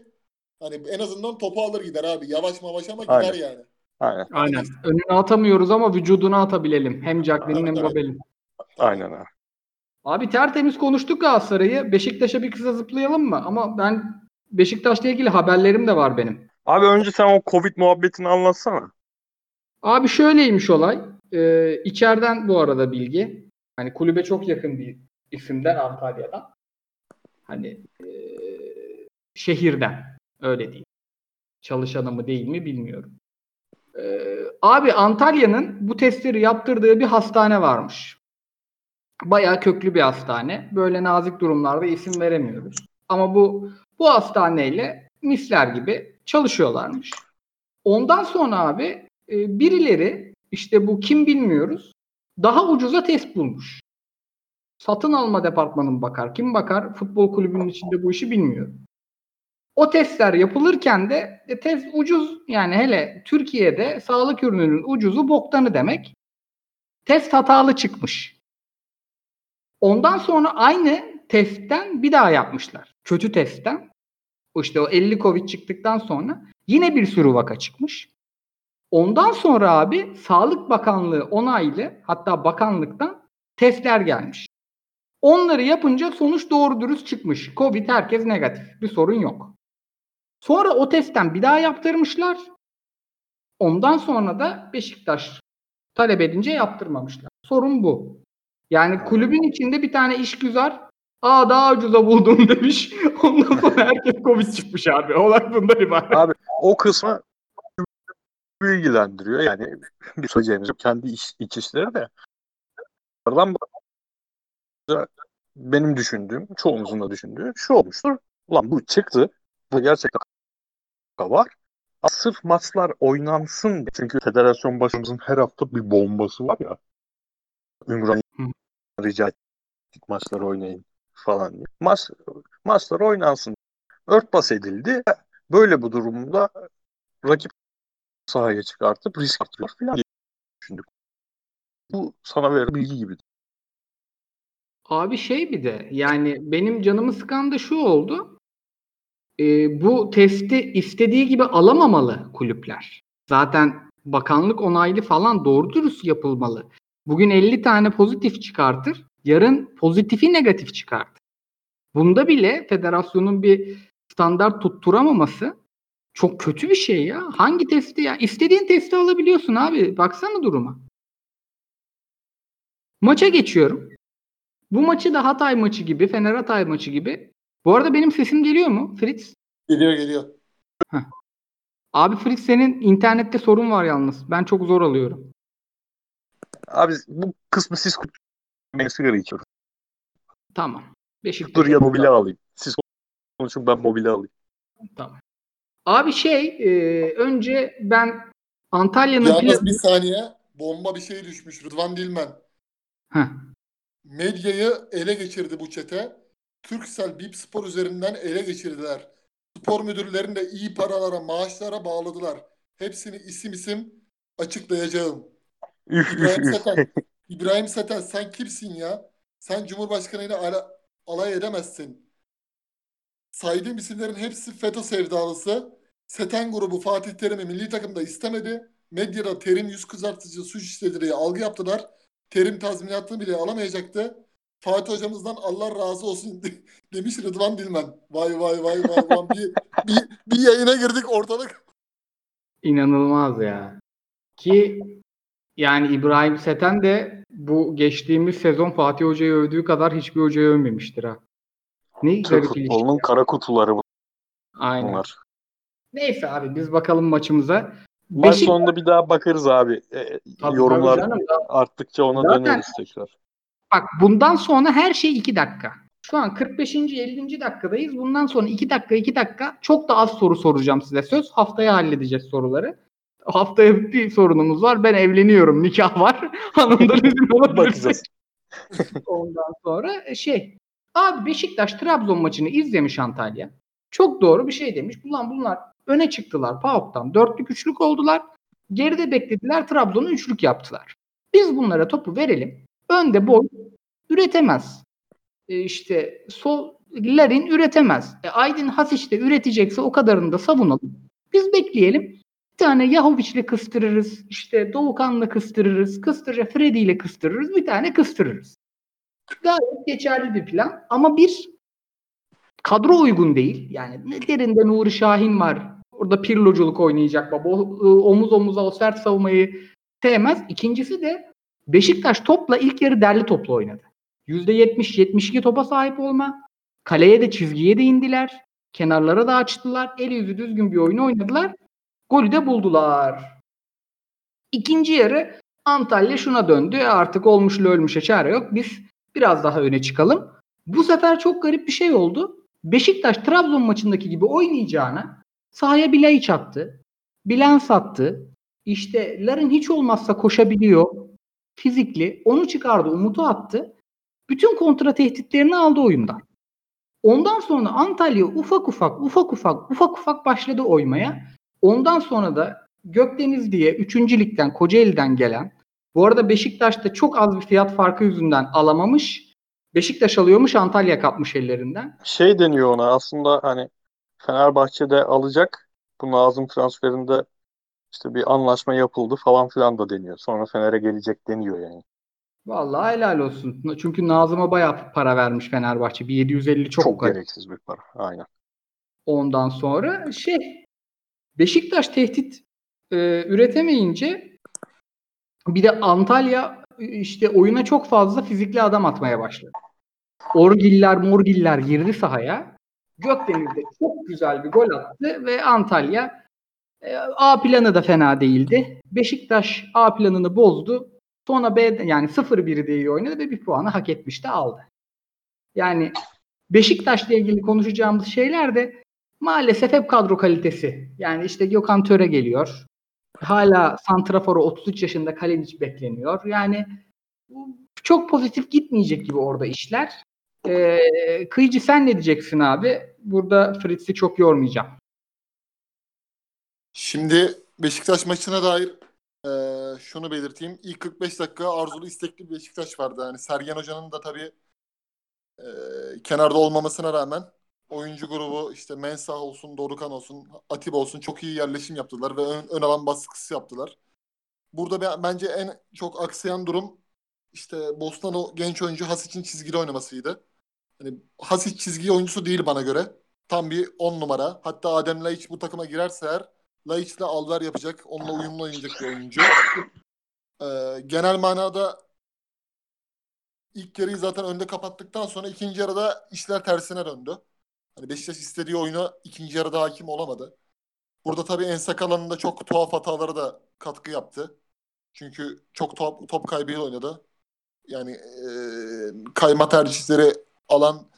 hani en azından topu alır gider abi. Yavaş mavaş ama gider Aynen. yani. Aynen. Aynen. Önüne atamıyoruz ama vücuduna atabilelim. Hem Jacklin'in hem. Babel'in. Aynen abi. Abi tertemiz konuştuk Galatasaray'ı. Beşiktaş'a bir kısa zıplayalım mı? Ama ben Beşiktaş'la ilgili haberlerim de var benim. Abi önce sen o Covid muhabbetini anlatsana. Abi şöyleymiş olay. Ee, içeriden bu arada bilgi. Hani kulübe çok yakın bir isimden Antalya'dan. Hani ee, şehirden. Öyle diyeyim. Çalışanı mı değil mi bilmiyorum. Ee, abi Antalya'nın bu testleri yaptırdığı bir hastane varmış. Bayağı köklü bir hastane. Böyle nazik durumlarda isim veremiyoruz. Ama bu bu hastaneyle misler gibi çalışıyorlarmış. Ondan sonra abi e, birileri işte bu kim bilmiyoruz daha ucuza test bulmuş. Satın alma departmanı bakar? Kim bakar? Futbol kulübünün içinde bu işi bilmiyorum. O testler yapılırken de e, test ucuz yani hele Türkiye'de sağlık ürününün ucuzu boktanı demek. Test hatalı çıkmış. Ondan sonra aynı testten bir daha yapmışlar. Kötü testten. İşte o 50 Covid çıktıktan sonra yine bir sürü vaka çıkmış. Ondan sonra abi Sağlık Bakanlığı onaylı hatta bakanlıktan testler gelmiş. Onları yapınca sonuç doğru dürüst çıkmış. Covid herkes negatif. Bir sorun yok. Sonra o testten bir daha yaptırmışlar. Ondan sonra da Beşiktaş talep edince yaptırmamışlar. Sorun bu. Yani kulübün içinde bir tane işgüzar Aa daha ucuza buldum demiş. Ondan sonra herkes Covid çıkmış abi. Olay bundan ibaret. Abi o kısmı bilgilendiriyor. Yani bir söyleyeceğimiz yok. kendi iç, iç işleri de. Oradan benim düşündüğüm, çoğumuzun da düşündüğü şu olmuştur. Ulan bu çıktı. Bu gerçekten var. Sırf maçlar oynansın diye. Çünkü federasyon başımızın her hafta bir bombası var ya. Ümran rica ettik maçlar oynayın falan diye. Maç, maçlar oynansın. Örtbas edildi. Böyle bu durumda rakip sahaya çıkartıp risk atıyor falan diye düşündük. Bu sana verilen bilgi gibi. Abi şey bir de yani benim canımı sıkan da şu oldu. Ee, bu testi istediği gibi alamamalı kulüpler. Zaten bakanlık onaylı falan doğru dürüst yapılmalı. Bugün 50 tane pozitif çıkartır. Yarın pozitifi negatif çıkartır. Bunda bile federasyonun bir standart tutturamaması çok kötü bir şey ya. Hangi testi ya? İstediğin testi alabiliyorsun abi. Baksana duruma. Maça geçiyorum. Bu maçı da Hatay maçı gibi, Fener Hatay maçı gibi. Bu arada benim sesim geliyor mu Fritz? Geliyor geliyor. Abi Fritz senin internette sorun var yalnız. Ben çok zor alıyorum. Abi bu kısmı siz ben sigara içiyorum. Tamam. Beşiktaş. Dur ya mobile alayım. Siz konuşun ben mobile alayım. Tamam. Abi şey, e, önce ben Antalya'nın Yalnız bir saniye bomba bir şey düşmüş Rıdvan Dilmen. Heh. Medyayı ele geçirdi bu çete. Türksel Bip Spor üzerinden ele geçirdiler. Spor müdürlerini de iyi paralara, maaşlara bağladılar. Hepsini isim isim açıklayacağım. Üf İbrahim üf. Seten, İbrahim Seten sen kimsin ya? Sen Cumhurbaşkanıyla ala, alay edemezsin. Saydığım isimlerin hepsi FETÖ sevdalısı. Seten grubu Fatih Terim'i milli takımda istemedi. Medyada Terim yüz kızartıcı suç işledi diye algı yaptılar. Terim tazminatını bile alamayacaktı. Fatih hocamızdan Allah razı olsun demiş Rıdvan Dilmen. Vay vay vay vay. vay. bir, bir, bir yayına girdik ortalık. İnanılmaz ya. Ki yani İbrahim Seten de bu geçtiğimiz sezon Fatih Hoca'yı övdüğü kadar hiçbir hocayı övmemiştir ha. Ne Türk futbolunun kara kutuları Aynen. bunlar. Neyse abi biz bakalım maçımıza. Maç Beşik- sonunda bir daha bakarız abi. E, Tabii, yorumlar tabii canım. arttıkça ona Zaten- döneriz tekrar. Bak bundan sonra her şey iki dakika. Şu an 45. 50. dakikadayız. Bundan sonra 2 dakika 2 dakika çok da az soru soracağım size söz. Haftaya halledeceğiz soruları. Haftaya bir sorunumuz var. Ben evleniyorum. Nikah var. Hanımdan izin alabilirsek. Bakacağız. Ondan sonra e, şey. Abi Beşiktaş Trabzon maçını izlemiş Antalya. Çok doğru bir şey demiş. Ulan bunlar öne çıktılar PAOK'tan. Dörtlük üçlük oldular. Geride beklediler. Trabzon'u üçlük yaptılar. Biz bunlara topu verelim. Önde boy üretemez. E işte sol Larin üretemez. E Aydın Hasic de üretecekse o kadarını da savunalım. Biz bekleyelim. Bir tane Yahovic'le kıstırırız. İşte Doğukan'la kıstırırız. Kıstırır, Freddy ile kıstırırız. Bir tane kıstırırız. Gayet geçerli bir plan. Ama bir kadro uygun değil. Yani derinde Nuri Şahin var. Orada pirloculuk oynayacak baba. O, ı, omuz omuza o sert savunmayı sevmez. İkincisi de Beşiktaş topla ilk yarı derli topla oynadı. %70-72 topa sahip olma. Kaleye de çizgiye de indiler. Kenarlara da açtılar. Eli yüzü düzgün bir oyunu oynadılar. Golü de buldular. İkinci yarı Antalya şuna döndü. Artık olmuşla ölmüşe çare yok. Biz biraz daha öne çıkalım. Bu sefer çok garip bir şey oldu. Beşiktaş Trabzon maçındaki gibi oynayacağına sahaya Bilaiç attı. Bilen sattı. İşte Larin hiç olmazsa koşabiliyor. Fizikli. Onu çıkardı. Umut'u attı. Bütün kontra tehditlerini aldı oyundan. Ondan sonra Antalya ufak ufak ufak ufak ufak ufak başladı oymaya. Ondan sonra da Gökdeniz diye 3. ligden Kocaeli'den gelen bu arada Beşiktaş'ta çok az bir fiyat farkı yüzünden alamamış. Beşiktaş alıyormuş Antalya kapmış ellerinden. Şey deniyor ona aslında hani Fenerbahçe'de alacak. Bu Nazım transferinde işte bir anlaşma yapıldı falan filan da deniyor. Sonra Fener'e gelecek deniyor yani. Vallahi helal olsun. Çünkü Nazım'a bayağı para vermiş Fenerbahçe. Bir 750 çok, Çok garip. gereksiz bir para. Aynen. Ondan sonra şey Beşiktaş tehdit e, üretemeyince bir de Antalya işte oyuna çok fazla fizikli adam atmaya başladı. Orgiller morgiller girdi sahaya. Gökdeniz de çok güzel bir gol attı ve Antalya e, A planı da fena değildi. Beşiktaş A planını bozdu. Sonra B yani 0-1'i de iyi oynadı ve bir puanı hak etmiş de aldı. Yani Beşiktaş'la ilgili konuşacağımız şeyler de maalesef hep kadro kalitesi. Yani işte Gökhan Töre geliyor. Hala Santrafor'a 33 yaşında Kalinic bekleniyor. Yani çok pozitif gitmeyecek gibi orada işler. Ee, Kıyıcı sen ne diyeceksin abi? Burada Fritz'i çok yormayacağım. Şimdi Beşiktaş maçına dair e, şunu belirteyim. İlk 45 dakika arzulu istekli Beşiktaş vardı. Yani Sergen Hoca'nın da tabii e, kenarda olmamasına rağmen oyuncu grubu işte Mensah olsun, Dorukan olsun, Atiba olsun çok iyi yerleşim yaptılar ve ön, ön alan baskısı yaptılar. Burada be- bence en çok aksayan durum işte Bostan o genç oyuncu Hasic'in çizgili oynamasıydı. Hani Hasic çizgi oyuncusu değil bana göre. Tam bir 10 numara. Hatta Adem Laiç bu takıma girerse eğer Laiç'le Alver yapacak. Onunla uyumlu oynayacak bir oyuncu. Ee, genel manada ilk yarıyı zaten önde kapattıktan sonra ikinci yarıda işler tersine döndü. Hani Beşiktaş istediği oyuna ikinci yarıda hakim olamadı. Burada tabii Ensakalan'ın da çok tuhaf hataları da katkı yaptı. Çünkü çok top, top kaybıyla oynadı. Yani e, kayma tercihleri alan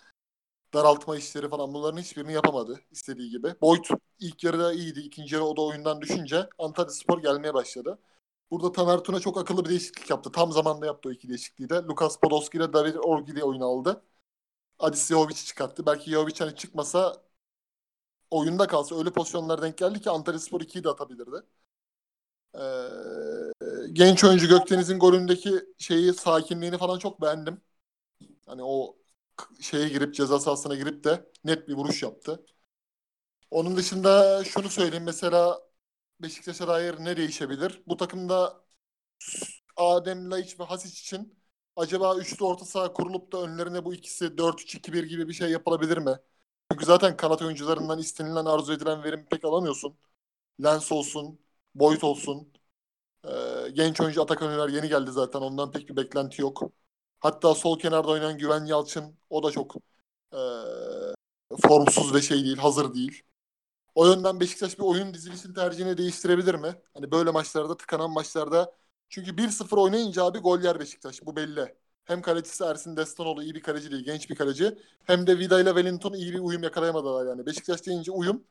daraltma işleri falan bunların hiçbirini yapamadı istediği gibi. Boyd ilk yarıda iyiydi. ikinci yarı o da oyundan düşünce Antalya Spor gelmeye başladı. Burada Tamer Tuna çok akıllı bir değişiklik yaptı. Tam zamanda yaptı o iki değişikliği de. Lukas Podolski ile David Orgili oyunu aldı. Adis Jovic'i çıkarttı. Belki Jovic hani çıkmasa oyunda kalsa öyle pozisyonlar denk geldi ki Antalya Spor 2'yi de atabilirdi. Ee, genç oyuncu Gökdeniz'in golündeki şeyi sakinliğini falan çok beğendim. Hani o şeye girip ceza sahasına girip de net bir vuruş yaptı. Onun dışında şunu söyleyeyim mesela Beşiktaş'a dair ne değişebilir? Bu takımda Adem Laiç ve Hasic için acaba üçlü orta saha kurulup da önlerine bu ikisi 4-3-2-1 gibi bir şey yapılabilir mi? Çünkü zaten kanat oyuncularından istenilen arzu edilen verimi pek alamıyorsun. Lens olsun, Boyd olsun. Ee, genç oyuncu Atakan Öner yeni geldi zaten. Ondan pek bir beklenti yok. Hatta sol kenarda oynayan Güven Yalçın o da çok e, formsuz ve şey değil, hazır değil. O yönden Beşiktaş bir oyun dizilisini tercihini değiştirebilir mi? Hani böyle maçlarda, tıkanan maçlarda. Çünkü 1-0 oynayınca abi gol yer Beşiktaş. Bu belli. hem kalecisi Ersin Destanoğlu iyi bir kaleci değil, genç bir kaleci. Hem de Vida ile Wellington iyi bir uyum yakalayamadılar yani. Beşiktaş deyince uyum.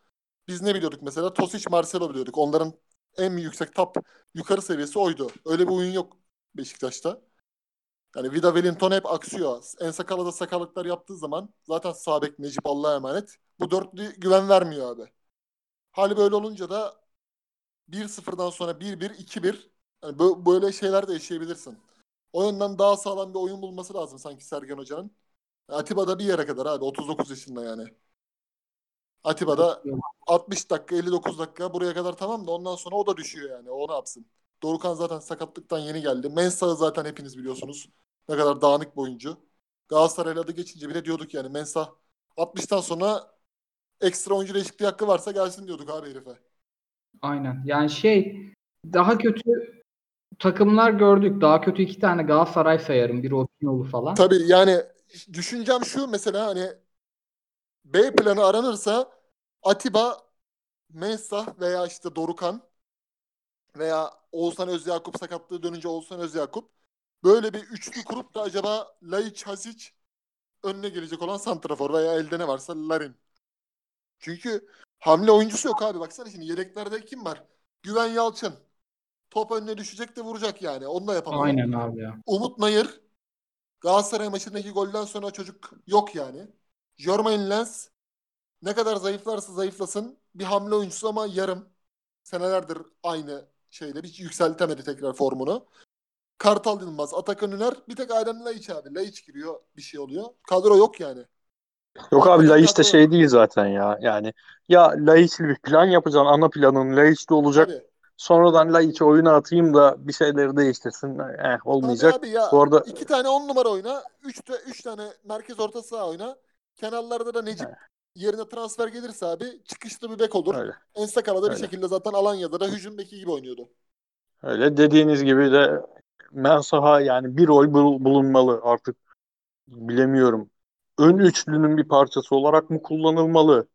Biz ne biliyorduk mesela? Tosic, Marcelo biliyorduk. Onların en yüksek top yukarı seviyesi oydu. Öyle bir oyun yok Beşiktaş'ta. Yani Vida Wellington hep aksıyor. En sakala da sakarlıklar yaptığı zaman zaten sağ bek Necip Allah'a emanet. Bu dörtlü güven vermiyor abi. Hali böyle olunca da 1-0'dan sonra 1-1, 2-1 yani bö- böyle şeyler de yaşayabilirsin. O yönden daha sağlam bir oyun bulması lazım sanki Sergen Hoca'nın. Atiba da bir yere kadar abi 39 yaşında yani. Atiba da 60 dakika 59 dakika buraya kadar tamam da ondan sonra o da düşüyor yani. O ne yapsın? Dorukan zaten sakatlıktan yeni geldi. Mensah'ı zaten hepiniz biliyorsunuz. Ne kadar dağınık bir oyuncu. Galatasaray'la adı geçince bile diyorduk yani Mensah 60'tan sonra ekstra oyuncu değişikliği hakkı varsa gelsin diyorduk abi herife. Aynen. Yani şey daha kötü takımlar gördük. Daha kötü iki tane Galatasaray sayarım. Bir Opinolu falan. Tabii yani düşüncem şu mesela hani B planı aranırsa Atiba, Mensah veya işte Dorukan veya Oğuzhan Özyakup sakatlığı dönünce Oğuzhan Özyakup böyle bir üçlü kurup da acaba Laiç Hasic önüne gelecek olan santrafor veya elde ne varsa Larin. Çünkü hamle oyuncusu yok abi. Baksana şimdi yedeklerde kim var? Güven Yalçın. Top önüne düşecek de vuracak yani. Onu da yapamıyor. Aynen abi ya. Umut Nayır Galatasaray maçındaki golden sonra çocuk yok yani. Jermaine Lens ne kadar zayıflarsa zayıflasın bir hamle oyuncusu ama yarım. Senelerdir aynı şeyde hiç yükseltemedi tekrar formunu. Kartal Yılmaz, Atakan Üner bir tek Adem Laiç abi. Laiç giriyor bir şey oluyor. Kadro yok yani. Yok abi Laiç de şey değil zaten ya. Yani ya Laiç'li bir plan yapacaksın. Ana planın Laiç'te olacak. Tabii. Sonradan Laiç'i oyuna atayım da bir şeyleri değiştirsin. Eh Tabii olmayacak. abi ya Bu arada iki tane on numara oyna. Üç, de, üç tane merkez orta saha oyna. Kenarlarda da Necip yerine transfer gelirse abi çıkışlı bir bek olur. öyle. Ensakala'da bir şekilde zaten Alanya'da da hücum beki gibi oynuyordu. Öyle dediğiniz gibi de Mensah'a yani bir rol bul- bulunmalı artık bilemiyorum. Ön üçlünün bir parçası olarak mı kullanılmalı?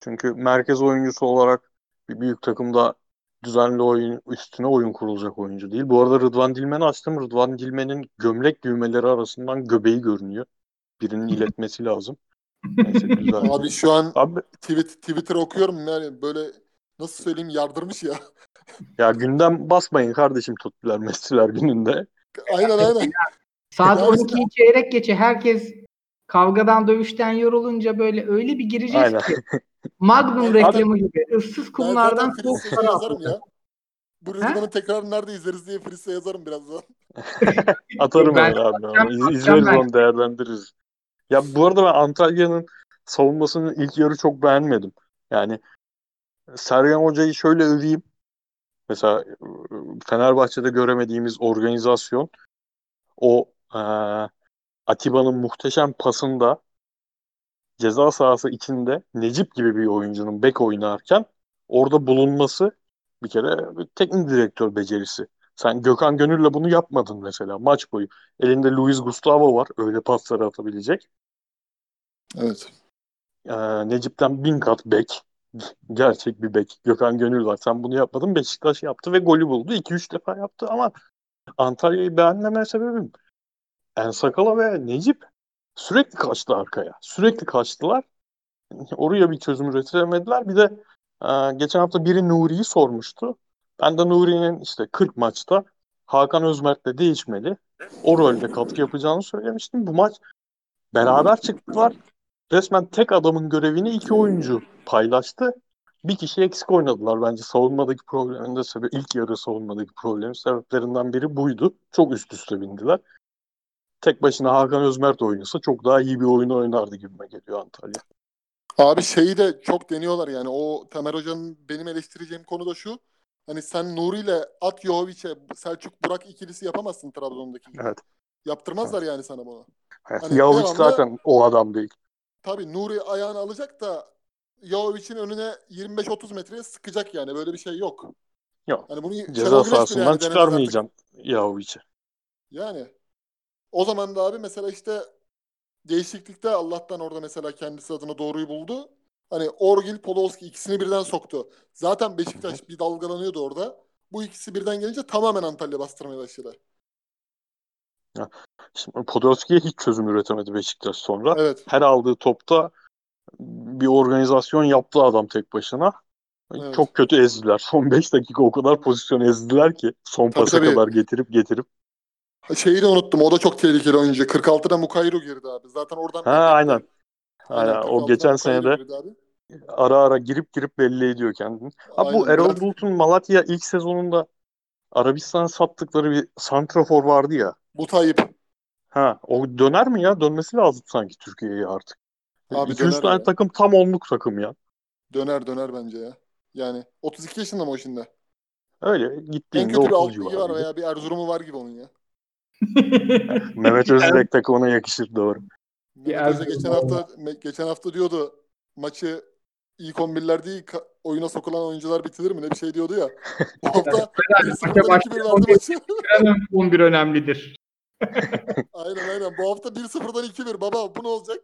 Çünkü merkez oyuncusu olarak bir büyük takımda düzenli oyun üstüne oyun kurulacak oyuncu değil. Bu arada Rıdvan Dilmen'i açtım. Rıdvan Dilmen'in gömlek düğmeleri arasından göbeği görünüyor. Birinin iletmesi lazım. Neyse güzel. Abi şu an Abi tweet, Twitter okuyorum yani böyle nasıl söyleyeyim yardırmış ya. ya gündem basmayın kardeşim tuttular Messi'ler gününde. aynen aynen. Saat Yani- 12'yi çeyrek geçe herkes kavgadan dövüşten yorulunca böyle öyle bir gireceğiz Aynen. ki. Magnum Abi- reklamı gibi. Issız kumlardan soğuk para yazarım ya. Bu Rıdvan'ın tekrarını nerede izleriz diye Frise'ye yazarım birazdan. Atarım Ben- abi. ben-. İz- İzleriz ben- onu değerlendiririz. Ya bu arada ben Antalya'nın savunmasının ilk yarı çok beğenmedim. Yani Sergen Hoca'yı şöyle öveyim. Mesela e, Fenerbahçe'de göremediğimiz organizasyon o e, Atiba'nın muhteşem pasında ceza sahası içinde Necip gibi bir oyuncunun bek oynarken orada bulunması bir kere bir teknik direktör becerisi. Sen Gökhan Gönül'le bunu yapmadın mesela maç boyu. Elinde Luis Gustavo var öyle pasları atabilecek. Evet. Ee, Necip'ten bin kat bek. Gerçek bir bek. Gökhan Gönül var. Sen bunu yapmadın. Beşiktaş yaptı ve golü buldu. 2-3 defa yaptı ama Antalya'yı beğenmeme sebebim Ensakala ve Necip sürekli kaçtı arkaya. Sürekli kaçtılar. Oraya bir çözüm üretemediler. Bir de e, geçen hafta biri Nuri'yi sormuştu. Ben de Nuri'nin işte 40 maçta Hakan Özmert'le değişmeli. O rolde katkı yapacağını söylemiştim. Bu maç beraber çıktılar. Resmen tek adamın görevini iki oyuncu paylaştı. Bir kişi eksik oynadılar bence. Savunmadaki problemin de sebebi ilk yarı savunmadaki problemin sebeplerinden biri buydu. Çok üst üste bindiler. Tek başına Hakan Özmert oynasa çok daha iyi bir oyun oynardı gibime geliyor Antalya. Abi şeyi de çok deniyorlar yani. O Tamer Hoca'nın benim eleştireceğim konu da şu. Hani sen Nuri ile At Yohovic'e Selçuk Burak ikilisi yapamazsın Trabzon'daki gibi. Evet. Yaptırmazlar yani sana bunu. Evet, Hani Yahovic devamlı- zaten o adam değil. Tabii Nuri ayağını alacak da Yohovic'in önüne 25-30 metreye sıkacak yani. Böyle bir şey yok. Yok. Hani bunu Ceza sahasından yani çıkarmayacaksın Yahovic'i. Yani o zaman da abi mesela işte değişiklikte Allah'tan orada mesela kendisi adına doğruyu buldu. Hani Orgil, Podolski ikisini birden soktu. Zaten Beşiktaş bir dalgalanıyordu orada. Bu ikisi birden gelince tamamen Antalya bastırmaya başladı. Şimdi Podolski'ye hiç çözüm üretemedi Beşiktaş sonra. Evet. Her aldığı topta bir organizasyon yaptı adam tek başına. Evet. Çok kötü ezdiler. Son 5 dakika o kadar pozisyon ezdiler ki son Tabii, pasa tabii. kadar getirip getirip. Şeyi de unuttum. O da çok tehlikeli oyuncu. 46'da Mukayru girdi abi. Zaten oradan Ha aynen. Aynen. O 46'da geçen Mukayru sene de girdi abi. ara ara girip girip belli ediyor kendini. Ha bu Aynen. Erol Bulut'un Malatya ilk sezonunda Arabistan'a sattıkları bir santrafor vardı ya. Bu Tayyip. Ha o döner mi ya? Dönmesi lazım sanki Türkiye'ye artık. Abi 2-3 döner tane ya. takım tam onluk takım ya. Döner döner bence ya. Yani 32 yaşında mı o şimdi? Öyle En gittiğinde kötü bir 30 alt ligi var veya bir Erzurum'u var gibi onun ya. Mehmet Özdilek takımına yakışır doğru. Mehmet geçen hafta geçen hafta diyordu maçı ilk 11'ler değil ka- oyuna sokulan oyuncular bitirir mi ne bir şey diyordu ya. Bu hafta 1-0'dan 2-1 verdi maçı. 11 önemlidir. aynen aynen. Bu hafta 1-0'dan 2-1. Baba bu ne olacak?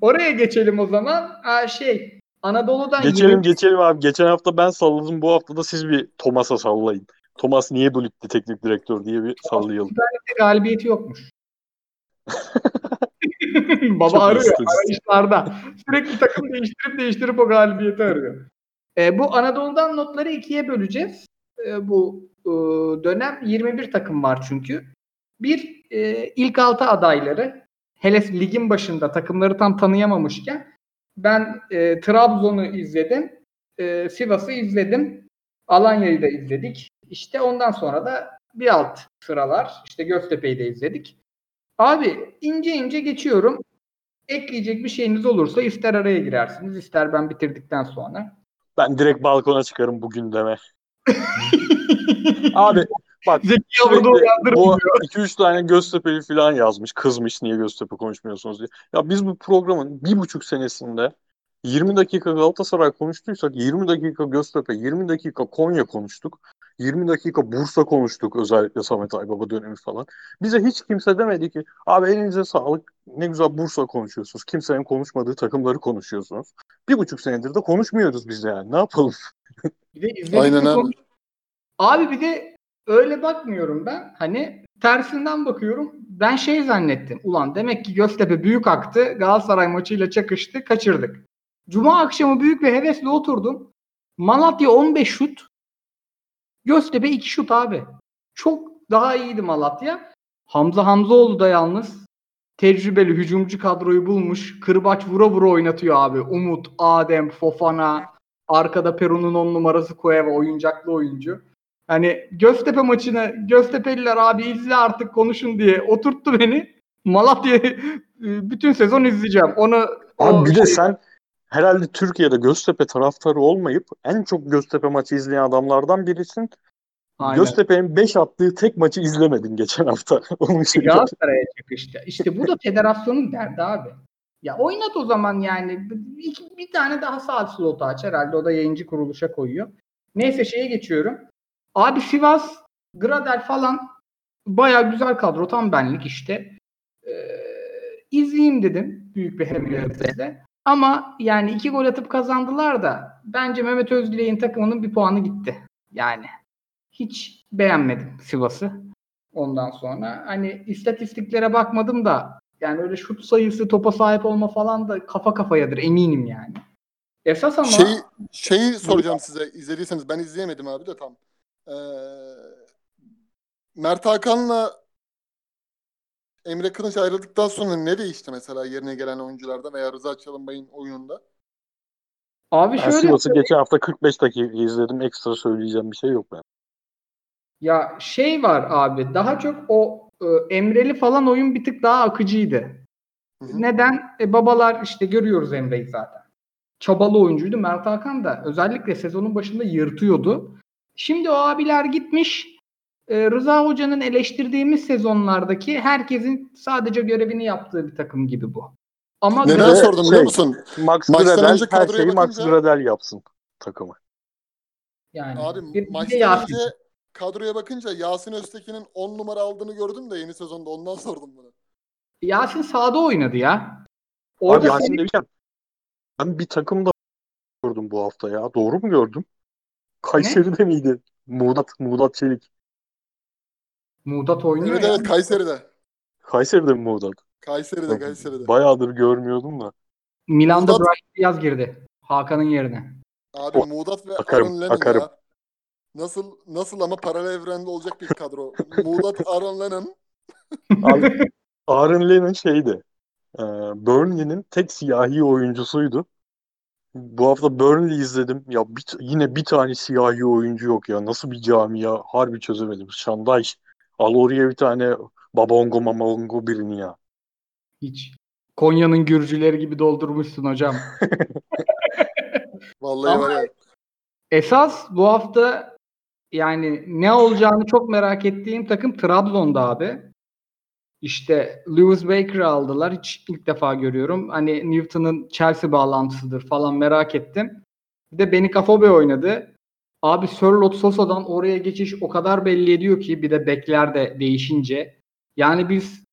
Oraya geçelim o zaman. Aa, şey Anadolu'dan Geçelim yirmi- geçelim abi. Geçen hafta ben salladım. Bu hafta da siz bir Thomas'a sallayın. Thomas niye bu ligde teknik direktör diye bir sallayalım. galibiyeti yokmuş. Baba Çok arıyor arayışlarda. Sürekli takım değiştirip değiştirip o galibiyeti arıyor. E, bu Anadolu'dan notları ikiye böleceğiz. E, bu e, dönem 21 takım var çünkü. Bir e, ilk altı adayları. Hele ligin başında takımları tam tanıyamamışken ben e, Trabzon'u izledim. E, Sivas'ı izledim. Alanya'yı da izledik. İşte ondan sonra da bir alt sıralar. İşte Göztepe'yi de izledik. Abi ince ince geçiyorum. Ekleyecek bir şeyiniz olursa ister araya girersiniz, ister ben bitirdikten sonra. Ben direkt balkona çıkarım bugün deme. Abi bak o 2-3 tane Göztepe'li falan yazmış. Kızmış niye Göztepe konuşmuyorsunuz diye. Ya biz bu programın bir buçuk senesinde 20 dakika Galatasaray konuştuysak 20 dakika Göztepe, 20 dakika Konya konuştuk. 20 dakika Bursa konuştuk özellikle Samet Aybaba dönemi falan. Bize hiç kimse demedi ki abi elinize sağlık ne güzel Bursa konuşuyorsunuz. Kimsenin konuşmadığı takımları konuşuyorsunuz. Bir buçuk senedir de konuşmuyoruz biz yani ne yapalım? Bir de Aynen abi. konuş- Abi bir de öyle bakmıyorum ben. Hani tersinden bakıyorum. Ben şey zannettim. Ulan demek ki Göztepe büyük aktı. Galatasaray maçıyla çakıştı. Kaçırdık. Cuma akşamı büyük bir hevesle oturdum. Malatya 15 şut. Göztepe 2 şut abi. Çok daha iyiydi Malatya. Hamza Hamzaoğlu da yalnız tecrübeli hücumcu kadroyu bulmuş. Kırbaç vura vura oynatıyor abi. Umut, Adem, Fofana, arkada Peru'nun 10 numarası Cueva oyuncaklı oyuncu. Hani Göztepe maçını Göztepe'liler abi izle artık konuşun diye oturttu beni. Malatya'yı e, bütün sezon izleyeceğim. Onu Abi bir de şey- sen herhalde Türkiye'de Göztepe taraftarı olmayıp en çok Göztepe maçı izleyen adamlardan birisin. Aynen. Göztepe'nin 5 attığı tek maçı izlemedin geçen hafta. Onun için Galatasaray'a çıkıştı. İşte bu da federasyonun derdi abi. Ya oynat o zaman yani. Bir, bir tane daha saat slotu aç herhalde. O da yayıncı kuruluşa koyuyor. Neyse şeye geçiyorum. Abi Sivas, Gradel falan baya güzel kadro. Tam benlik işte. Ee, izleyeyim dedim. Büyük bir hevesle. Ama yani iki gol atıp kazandılar da bence Mehmet Özdilek'in takımının bir puanı gitti. Yani hiç beğenmedim Sivas'ı. Ondan sonra hani istatistiklere bakmadım da yani öyle şut sayısı, topa sahip olma falan da kafa kafayadır eminim yani. Esas ama Şey, şeyi soracağım size izlediyseniz ben izleyemedim abi de tam. Ee, Mert Hakan'la Emre Kılıç ayrıldıktan sonra ne değişti mesela yerine gelen oyuncularda veya Rıza Çalınbay'ın oyununda? abi Ben şöyle Sivas'ı geçen hafta 45 dakika izledim. Ekstra söyleyeceğim bir şey yok ben. ya şey var abi daha çok o e, Emreli falan oyun bir tık daha akıcıydı. Hı hı. Neden? E, babalar işte görüyoruz Emre'yi zaten. Çabalı oyuncuydu. Mert Hakan da özellikle sezonun başında yırtıyordu. Şimdi o abiler gitmiş. E, Rıza Hoca'nın eleştirdiğimiz sezonlardaki herkesin sadece görevini yaptığı bir takım gibi bu. Ama Neden de sordum şey- biliyor musun? Max Gradel her kadroya şeyi Max bakınca- Gradel yapsın takımı. yani Abi bir, maçtan Yasin. önce kadroya bakınca Yasin Öztekin'in 10 numara aldığını gördüm de yeni sezonda ondan sordum bunu. Yasin sahada oynadı ya. Abi Orada Yasin senin- demişken ben bir takımda gördüm bu hafta ya. Doğru mu gördüm? Kayseri'de miydi? Muğdat, Muğdat Çelik. Muğdat oynuyor Evet ya. evet Kayseri'de. Kayseri'de mi Muğdat? Kayseri'de Kayseri'de. Bayağıdır görmüyordum da. Milan'da Muğdat- Brahim Diaz girdi. Hakan'ın yerine. Abi O- Muğdat ve bakarım, Aaron Lennon bakarım. ya. Nasıl nasıl ama paralel evrende olacak bir kadro. Muğdat Aaron Lennon. Abi, Aaron Lennon şeydi. E, Burnley'nin tek siyahi oyuncusuydu. Bu hafta Burnley izledim. Ya bir, yine bir tane siyahi oyuncu yok ya. Nasıl bir camia? Harbi çözemedim. Şanday. Al oraya bir tane babongo mamongo birini ya. Hiç. Konya'nın Gürcüleri gibi doldurmuşsun hocam. Vallahi Ama- var ya. Esas bu hafta yani ne olacağını çok merak ettiğim takım Trabzon'da abi. İşte Lewis Baker'ı aldılar. Hiç ilk defa görüyorum. Hani Newton'ın Chelsea bağlantısıdır falan merak ettim. Bir de Benika Fobe oynadı. Abi Sörloth Sosa'dan oraya geçiş o kadar belli ediyor ki bir de bekler de değişince. Yani biz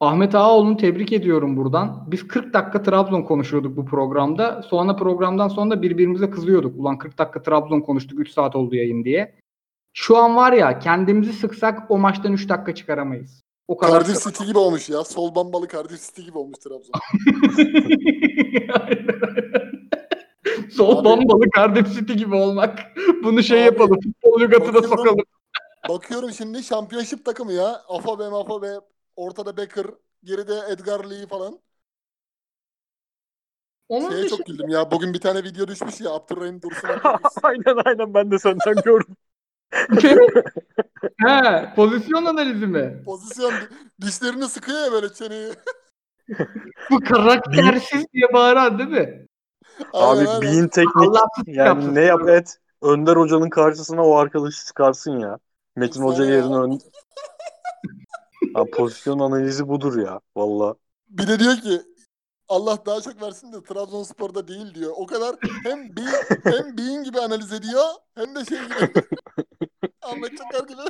Ahmet Ağaoğlu'nu tebrik ediyorum buradan. Biz 40 dakika Trabzon konuşuyorduk bu programda. Sonra programdan sonra da birbirimize kızıyorduk. Ulan 40 dakika Trabzon konuştuk 3 saat oldu yayın diye. Şu an var ya kendimizi sıksak o maçtan 3 dakika çıkaramayız. O kadar. Cardiff City gibi olmuş ya. Sol bambalı Cardiff City gibi olmuş Trabzon. Sol bombalı Cardiff City gibi olmak. Bunu şey Abi, yapalım. Futbol lügatına bakıyorum. sokalım. Bakıyorum şimdi şampiyonşip takımı ya. Afobe Mafobe. Ortada Becker. Geride Edgar Lee falan. Onun Şeye çok güldüm ya. Bugün bir tane video düşmüş ya. Abdurrahim Dursun. aynen aynen ben de senden gördüm. He, pozisyon analizi mi? Pozisyon dişlerini sıkıyor ya böyle çeneyi. Bu karaktersiz diye bağıran değil mi? Abi Aynen, beyin teknik Allah yani ne yap et Önder Hoca'nın karşısına o arkadaşı çıkarsın ya. Metin Hoca yerine ön... Ha, pozisyon analizi budur ya valla. Bir de diyor ki Allah daha çok versin de Trabzonspor'da değil diyor. O kadar hem beyin, hem beyin gibi analiz ediyor hem de şey gibi. Ahmet Çakar gibi.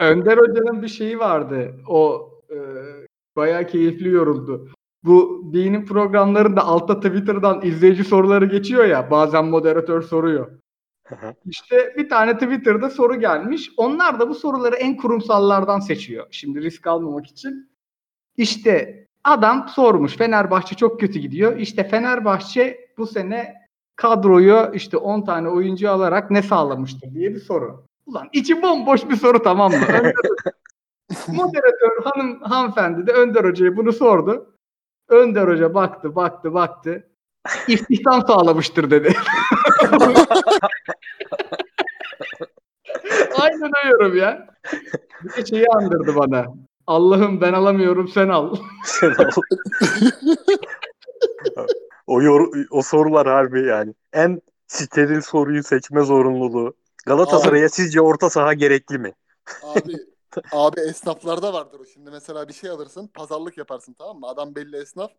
Önder Hoca'nın bir şeyi vardı. O e, bayağı keyifli yoruldu. Bu dinin programlarında altta Twitter'dan izleyici soruları geçiyor ya. Bazen moderatör soruyor. İşte bir tane Twitter'da soru gelmiş. Onlar da bu soruları en kurumsallardan seçiyor. Şimdi risk almamak için. İşte adam sormuş. Fenerbahçe çok kötü gidiyor. İşte Fenerbahçe bu sene kadroyu işte 10 tane oyuncu alarak ne sağlamıştır diye bir soru. Ulan içi bomboş bir soru tamam mı? Önder Moderatör hanım hanımefendi de Önder Hoca'ya bunu sordu. Önder Hoca baktı baktı baktı. İstihdam sağlamıştır dedi. Aynen o yorum ya. Bir de şeyi andırdı bana. Allah'ım ben alamıyorum sen al. Sen al. o, yor- o sorular harbi yani. En steril soruyu seçme zorunluluğu. Galatasaray'a sizce orta saha gerekli mi? Abi abi esnaflarda vardır o. Şimdi mesela bir şey alırsın, pazarlık yaparsın tamam mı? Adam belli esnaf.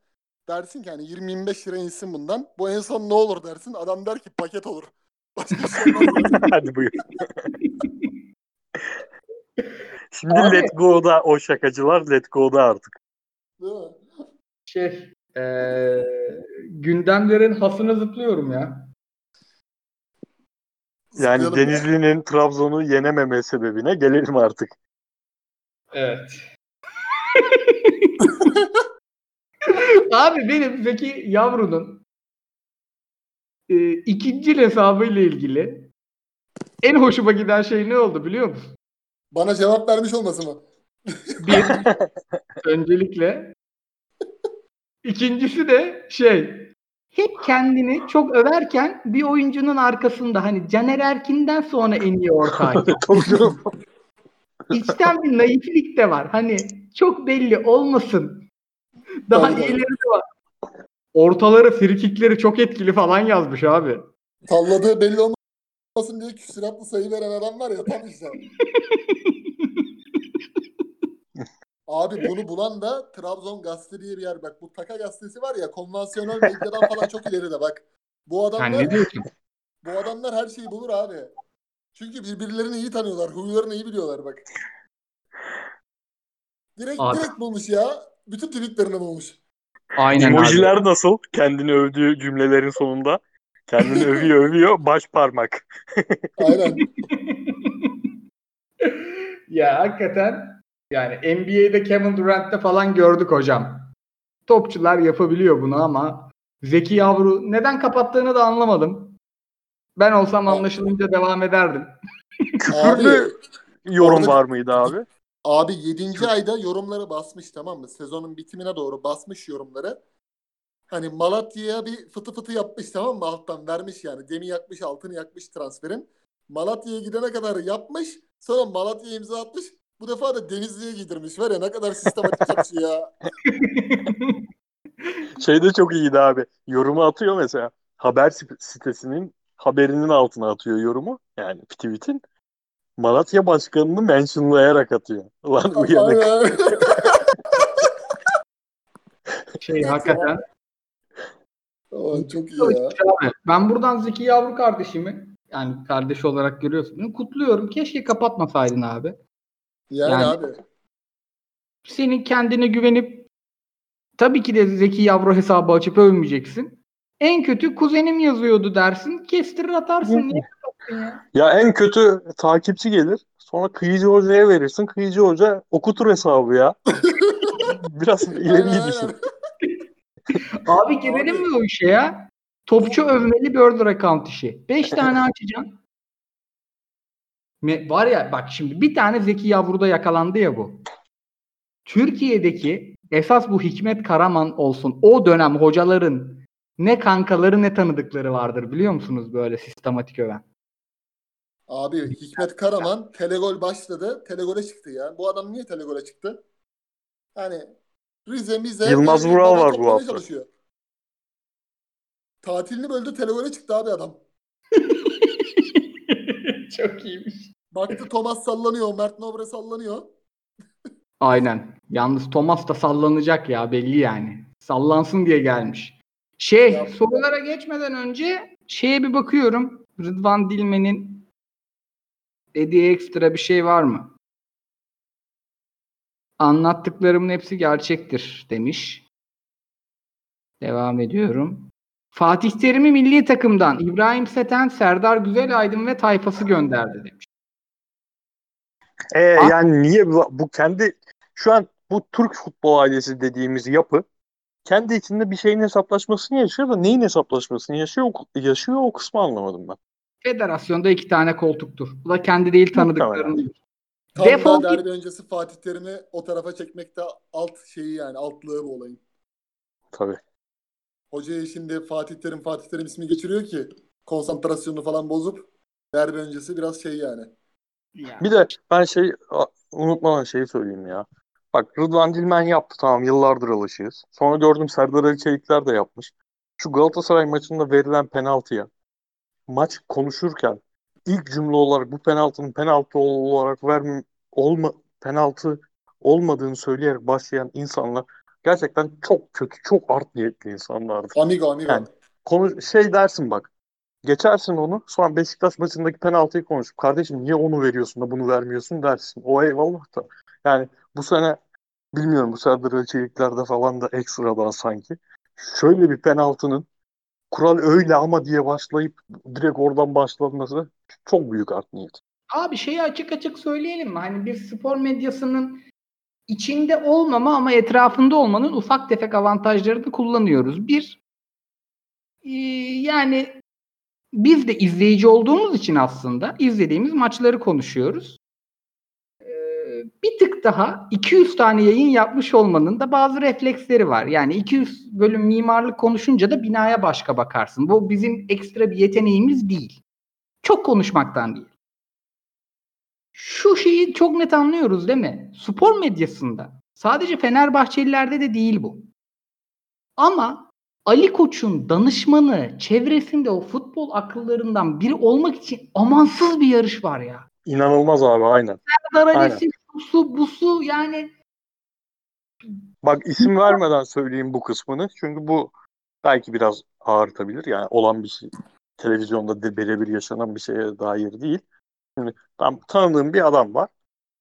Dersin ki hani 20-25 lira insin bundan. Bu en son ne olur dersin. Adam der ki paket olur. Başka şey. Hadi buyur. Şimdi Abi- Let Go'da o şakacılar Let Go'da artık. Değil mi? Şey, eee gündemlerin hasını zıplıyorum ya. Yani Zıplayalım. Denizli'nin Trabzon'u yenememe sebebine gelelim artık. Evet. Abi benim Zeki Yavru'nun e, ikinci hesabıyla ilgili en hoşuma giden şey ne oldu biliyor musun? Bana cevap vermiş olması mı? Bir, öncelikle. İkincisi de şey, hep kendini çok överken bir oyuncunun arkasında hani Caner Erkin'den sonra en iyi ortağ. İçten bir naiflik de var. Hani çok belli olmasın. Daha Tabii, iyileri de var. Ortaları, frikikleri çok etkili falan yazmış abi. Salladığı belli olmasın diye küsuratlı sayı veren adam var ya tam işte. Abi bunu bulan da Trabzon Gazete diye bir yer. Bak bu Taka Gazetesi var ya konvansiyonel medyadan falan çok ileride bak. Bu Sen adamlar, ne diyorsun? bu adamlar her şeyi bulur abi. Çünkü birbirlerini iyi tanıyorlar. Huylarını iyi biliyorlar bak. Direkt Abi. direkt bulmuş ya. Bütün tweetlerini bulmuş. Aynen abi. Emojiler nasıl? Kendini övdüğü cümlelerin sonunda. Kendini övüyor övüyor baş parmak. Aynen. ya hakikaten yani NBA'de Kevin Durant'te falan gördük hocam. Topçular yapabiliyor bunu ama Zeki Yavru neden kapattığını da anlamadım. Ben olsam anlaşılınca devam ederdim. Küfürlü yorum orada- var mıydı abi? Abi 7. ayda yorumları basmış tamam mı? Sezonun bitimine doğru basmış yorumları. Hani Malatya'ya bir fıtı fıtı yapmış tamam mı? Alttan vermiş yani. Demi yakmış, altını yakmış transferin. Malatya'ya gidene kadar yapmış. Sonra Malatya'ya imza atmış. Bu defa da Denizli'ye giydirmiş. Var ya ne kadar sistematik çalışıyor ya. Şey de çok iyiydi abi. Yorumu atıyor mesela. Haber sip- sitesinin haberinin altına atıyor yorumu. Yani tweet'in. Malatya Başkanı'nı mentionlayarak atıyor. Ulan uyanık. Şey hakikaten. Aa, çok iyi ya. Ben buradan Zeki Yavru kardeşimi yani kardeş olarak görüyorsun. Kutluyorum. Keşke kapatmasaydın abi. Yani, Yani- abi. Senin kendine güvenip tabii ki de Zeki Yavru hesabı açıp övmeyeceksin. En kötü kuzenim yazıyordu dersin. Kestirir atarsın. Niye ya? Ya en kötü takipçi gelir. Sonra Kıyıcı Hoca'ya verirsin. Kıyıcı Hoca okutur hesabı ya. Biraz düşün. aynen. Abi girelim mi o işe ya? Topçu övmeli Burger account işi. 5 tane açacaksın. Me- Var ya bak şimdi bir tane Zeki Yavru'da yakalandı ya bu. Türkiye'deki esas bu Hikmet Karaman olsun o dönem hocaların ne kankaları ne tanıdıkları vardır biliyor musunuz böyle sistematik öven. Abi Hikmet Karaman telegol başladı. Telegole çıktı ya. Bu adam niye telegole çıktı? Hani Rize Mize Yılmaz Vural var bu hafta. çalışıyor. Tatilini böldü telegole çıktı abi adam. Çok iyiymiş. Baktı Thomas sallanıyor. Mert Nobre sallanıyor. Aynen. Yalnız Thomas da sallanacak ya belli yani. Sallansın diye gelmiş. Şey Ya- sorulara geçmeden önce şeye bir bakıyorum. Rıdvan Dilmen'in dediği ekstra bir şey var mı? Anlattıklarımın hepsi gerçektir demiş. Devam ediyorum. Fatih Terim'i milli takımdan İbrahim Seten, Serdar Güzelaydın ve tayfası gönderdi demiş. E, yani niye bu, bu kendi şu an bu Türk futbol ailesi dediğimiz yapı kendi içinde bir şeyin hesaplaşmasını yaşıyor da neyin hesaplaşmasını yaşıyor, o- yaşıyor o kısmı anlamadım ben. Federasyonda iki tane koltuktur. Bu da kendi değil tanıdıklarını. Tam Defol da git. derbi öncesi Fatih Terim'i o tarafa çekmekte alt şeyi yani altlığı bu olayın. Tabii. Hocaya şimdi Fatih Terim Fatih Terim ismi geçiriyor ki konsantrasyonunu falan bozup derbi öncesi biraz şey yani. Ya. Bir de ben şey unutmadan şeyi söyleyeyim ya. Bak Rıdvan Dilmen yaptı tamam yıllardır alışığız. Sonra gördüm Serdar Ali Çelikler de yapmış. Şu Galatasaray maçında verilen penaltıya maç konuşurken ilk cümle olarak bu penaltının penaltı olarak verme olma penaltı olmadığını söyleyerek başlayan insanlar gerçekten çok kötü, çok art niyetli insanlardı. Amigo amigo. Yani konu şey dersin bak. Geçersin onu. Sonra Beşiktaş maçındaki penaltıyı konuşup kardeşim niye onu veriyorsun da bunu vermiyorsun dersin. O eyvallah da. Yani bu sene bilmiyorum bu Serdar Ali Çelikler'de falan da ekstradan sanki. Şöyle bir penaltının kural öyle ama diye başlayıp direkt oradan başlanması çok büyük art niyet. Abi şeyi açık açık söyleyelim mi? Hani bir spor medyasının içinde olmama ama etrafında olmanın ufak tefek avantajlarını kullanıyoruz. Bir, e, yani biz de izleyici olduğumuz için aslında izlediğimiz maçları konuşuyoruz. Bir tık daha 200 tane yayın yapmış olmanın da bazı refleksleri var. Yani 200 bölüm mimarlık konuşunca da binaya başka bakarsın. Bu bizim ekstra bir yeteneğimiz değil. Çok konuşmaktan değil. Şu şeyi çok net anlıyoruz değil mi? Spor medyasında sadece Fenerbahçelilerde de değil bu. Ama Ali Koç'un danışmanı, çevresinde o futbol akıllarından biri olmak için amansız bir yarış var ya. İnanılmaz abi aynen. Serdar Aynen. Alesi, busu, busu yani Bak isim vermeden söyleyeyim bu kısmını. Çünkü bu belki biraz ağırtabilir. Yani olan bir şey. Televizyonda de birebir yaşanan bir şeye dair değil. Şimdi ben tanıdığım bir adam var.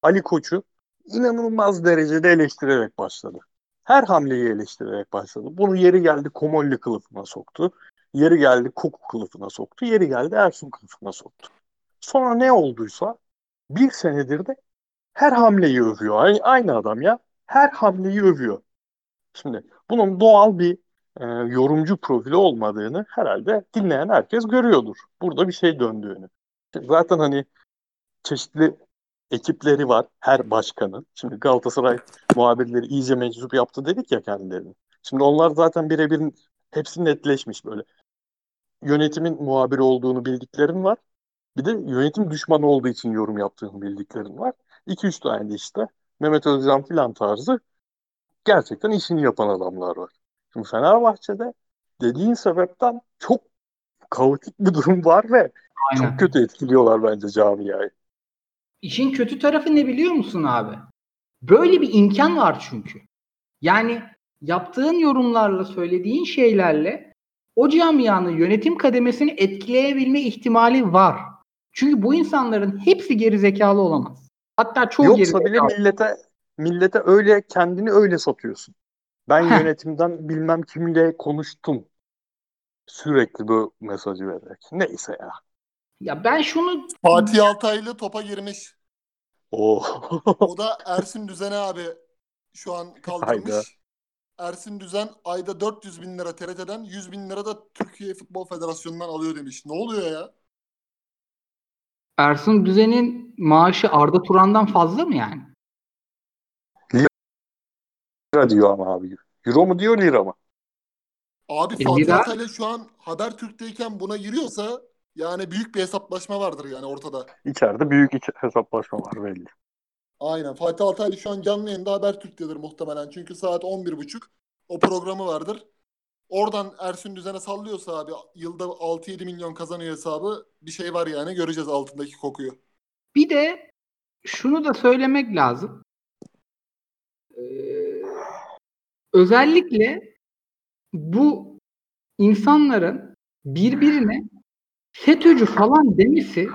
Ali Koç'u inanılmaz derecede eleştirerek başladı. Her hamleyi eleştirerek başladı. Bunu yeri geldi Komolli kılıfına soktu. Yeri geldi Koku kılıfına soktu. Yeri geldi Ersun kılıfına soktu. Sonra ne olduysa bir senedir de her hamleyi övüyor. Aynı, adam ya. Her hamleyi övüyor. Şimdi bunun doğal bir e, yorumcu profili olmadığını herhalde dinleyen herkes görüyordur. Burada bir şey döndüğünü. Zaten hani çeşitli ekipleri var her başkanın. Şimdi Galatasaray muhabirleri iyice meczup yaptı dedik ya kendilerini. Şimdi onlar zaten birebir hepsi netleşmiş böyle. Yönetimin muhabiri olduğunu bildiklerim var. Bir de yönetim düşmanı olduğu için yorum yaptığını bildiklerim var. 2-3 tane de işte Mehmet Özcan filan tarzı gerçekten işini yapan adamlar var. Şimdi Fenerbahçe'de dediğin sebepten çok kaotik bir durum var ve Aynen. çok kötü etkiliyorlar bence camiayı. İşin kötü tarafı ne biliyor musun abi? Böyle bir imkan var çünkü. Yani yaptığın yorumlarla, söylediğin şeylerle o camianın yönetim kademesini etkileyebilme ihtimali var. Çünkü bu insanların hepsi geri zekalı olamaz. Hatta çoğu Yoksa bile millete millete öyle kendini öyle satıyorsun. Ben Heh. yönetimden bilmem kimle konuştum. Sürekli bu mesajı vererek. Neyse ya. Ya ben şunu Fatih Altaylı topa girmiş. Oo. O da Ersin Düzen'e abi şu an kaldırmış. Hayda. Ersin Düzen ayda 400 bin lira TRT'den 100 bin lira da Türkiye Futbol Federasyonu'ndan alıyor demiş. Ne oluyor ya? Ersun Düzen'in maaşı Arda Turan'dan fazla mı yani? lira diyor ama abi. Euro mu diyor lira mı? Abi E, Fatih Altaylı şu an Habertürk'teyken buna giriyorsa yani büyük bir hesaplaşma vardır yani ortada. İçeride büyük iç hesaplaşma var belli. Aynen. Fatih Altaylı şu an canlı yayında Habertürk'tedir muhtemelen. Çünkü saat 11.30 o programı vardır. Oradan Ersun Düzen'e sallıyorsa abi yılda 6-7 milyon kazanıyor hesabı bir şey var yani göreceğiz altındaki kokuyu. Bir de şunu da söylemek lazım. Ee, özellikle bu insanların birbirine FETÖ'cü falan demesi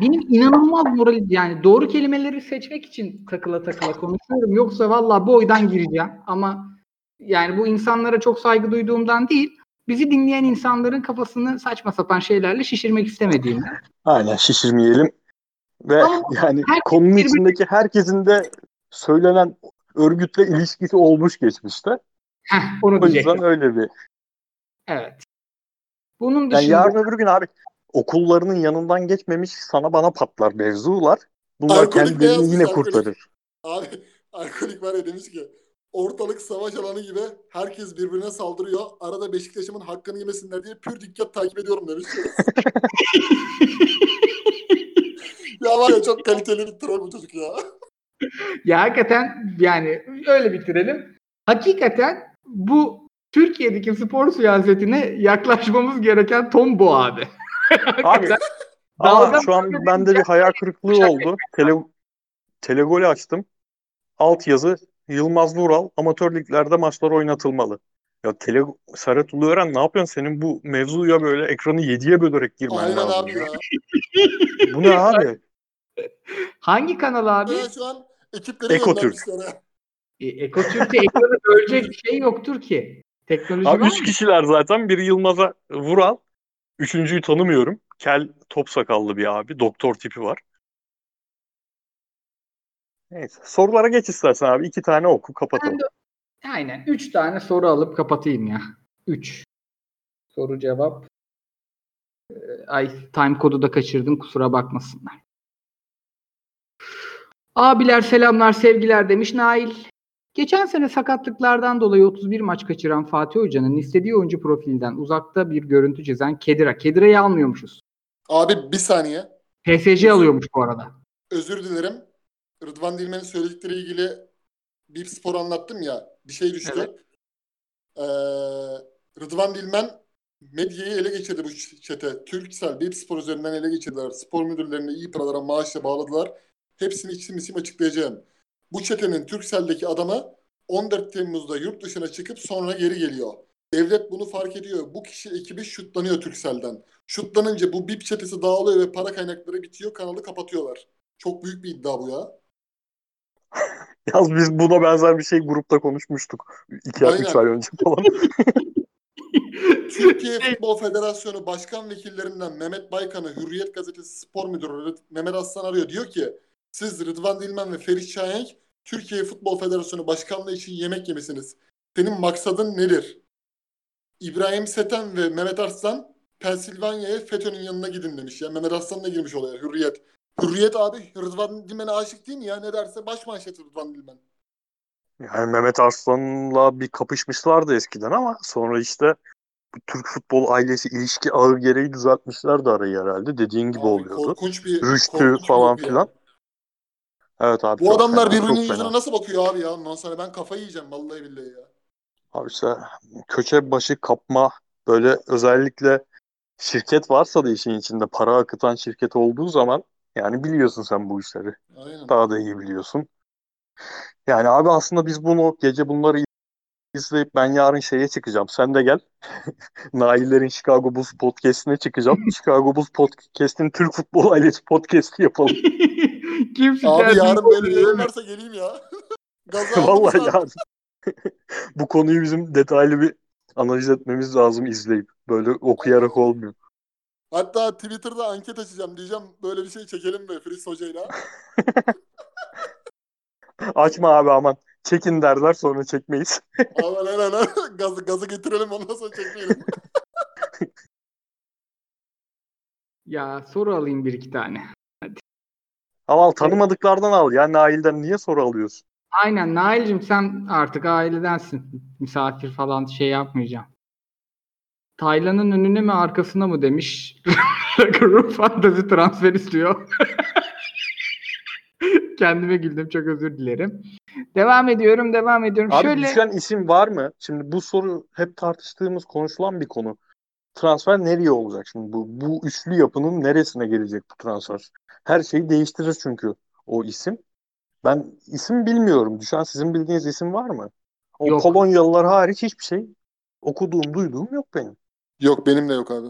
benim inanılmaz moral yani doğru kelimeleri seçmek için takıla takıla konuşuyorum. Yoksa valla bu oydan gireceğim ama yani bu insanlara çok saygı duyduğumdan değil bizi dinleyen insanların kafasını saçma sapan şeylerle şişirmek istemediğimden. Aynen şişirmeyelim. Ve Ama yani konunun birbirine- içindeki herkesin de söylenen örgütle ilişkisi olmuş geçmişte. Heh, onu O diyecektim. yüzden öyle bir. Evet. Bunun Yani dışında yarın öbür gün abi okullarının yanından geçmemiş sana bana patlar mevzular. Bunlar Alkolik kendilerini yine alkolik? kurtarır. Abi alkolik var ya demiş ki ortalık savaş alanı gibi herkes birbirine saldırıyor. Arada Beşiktaş'ımın hakkını yemesinler diye pür dikkat takip ediyorum demiş. ya var ya çok kaliteli bir troll bu çocuk ya. ya hakikaten yani öyle bitirelim. Hakikaten bu Türkiye'deki spor siyasetine yaklaşmamız gereken ton bu abi. Abi ama şu an bende bir hayal kırıklığı oldu. Tele, telegolü açtım. Alt yazı Yılmaz Vural amatör liglerde maçlar oynatılmalı. Ya tele Serhat Uluören ne yapıyorsun? Senin bu mevzuya böyle ekranı yediye bölerek girmen Aynen lazım. abi ya. Bu ne abi? hangi kanal abi? Ben şu an ekipleri Ekotürk. E, Ekotürk'te ekranı bölecek bir şey yoktur ki. Teknoloji Abi üç kişiler zaten. Biri Yılmaz'a Vural. Üçüncüyü tanımıyorum. Kel top sakallı bir abi. Doktor tipi var. Neyse. Sorulara geç istersen abi. İki tane oku kapatalım. Ben de- aynen. Üç tane soru alıp kapatayım ya. Üç. Soru cevap. Ee, Ay time kodu da kaçırdım kusura bakmasınlar. Abiler selamlar sevgiler demiş Nail. Geçen sene sakatlıklardan dolayı 31 maç kaçıran Fatih Hoca'nın istediği oyuncu profilinden uzakta bir görüntü çizen Kedira. Kedira'yı almıyormuşuz. Abi bir saniye. PSG alıyormuş bu arada. Özür dilerim. Rıdvan Dilmen'in söyledikleri ilgili bir spor anlattım ya. Bir şey düştü. Evet. Ee, Rıdvan Dilmen medyayı ele geçirdi bu çete. Türksel, bir spor üzerinden ele geçirdiler. Spor müdürlerine iyi paralara maaşla bağladılar. Hepsini isim isim açıklayacağım. Bu çetenin Türksel'deki adamı 14 Temmuz'da yurt dışına çıkıp sonra geri geliyor. Devlet bunu fark ediyor. Bu kişi ekibi şutlanıyor Türksel'den. Şutlanınca bu BIP çetesi dağılıyor ve para kaynakları bitiyor. Kanalı kapatıyorlar. Çok büyük bir iddia bu ya. Yalnız biz buna benzer bir şey grupta konuşmuştuk. İki Aynen. üç ay önce falan. Türkiye Futbol Federasyonu Başkan Vekillerinden Mehmet Baykan'ı Hürriyet Gazetesi Spor Müdürü Mehmet Aslan arıyor. Diyor ki Siz Rıdvan Dilmen ve Ferit Şahenk Türkiye Futbol Federasyonu Başkanlığı için yemek yemesiniz. Senin maksadın nedir? İbrahim Seten ve Mehmet Arslan Pensilvanya'ya FETÖ'nün yanına gidin demiş. Ya Mehmet Arslan da girmiş olaya. Hürriyet. Hürriyet abi Rıdvan Dilmen'e aşık değil mi ya? Ne derse baş manşeti Rıdvan Dilmen. Yani Mehmet Arslan'la bir kapışmışlardı eskiden ama sonra işte bu Türk futbol ailesi ilişki ağı gereği düzeltmişlerdi arayı herhalde. Dediğin gibi Abi oluyordu. Korkunç bir Rüştü korkunç bir falan ya. filan. Evet abi Bu adamlar fena, birbirinin çok fena. yüzüne nasıl bakıyor abi ya? Ondan sonra ben kafayı yiyeceğim vallahi billahi ya. Abi işte köşe başı kapma böyle özellikle şirket varsa da işin içinde para akıtan şirket olduğu zaman yani biliyorsun sen bu işleri. Aynen. Daha da iyi biliyorsun. Yani abi aslında biz bunu gece bunları izleyip ben yarın şeye çıkacağım. Sen de gel. Nailler'in Chicago Bulls podcast'ine çıkacağım. Chicago Bulls podcast'in Türk Futbol Ailesi podcast'i yapalım. Kim Abi yarın böyle bir ediyor? yayın varsa geleyim ya. Vallahi yarın. Bu konuyu bizim detaylı bir analiz etmemiz lazım izleyip. Böyle okuyarak olmuyor. Hatta Twitter'da anket açacağım. Diyeceğim böyle bir şey çekelim mi Filiz Hoca'yla? Açma abi aman. Çekin derler sonra çekmeyiz. Aman aynen aynen. Gazı, gazı getirelim ondan sonra çekmeyelim. Ya soru alayım bir iki tane. Ama al, tanımadıklardan al ya. Nail'den niye soru alıyorsun? Aynen Nail'cim sen artık ailedensin. Misafir falan şey yapmayacağım. Taylan'ın önüne mi arkasına mı demiş. Grup fantazi transfer istiyor. Kendime güldüm çok özür dilerim. Devam ediyorum devam ediyorum. Abi Şöyle düşen isim var mı? Şimdi bu soru hep tartıştığımız, konuşulan bir konu. Transfer nereye olacak şimdi? Bu, bu üçlü yapının neresine gelecek bu transfer? Her şeyi değiştirir çünkü o isim. Ben isim bilmiyorum. Düşen sizin bildiğiniz isim var mı? O Yok. Polonyalılar hariç hiçbir şey okuduğum, duyduğum yok benim. Yok benim de yok abi.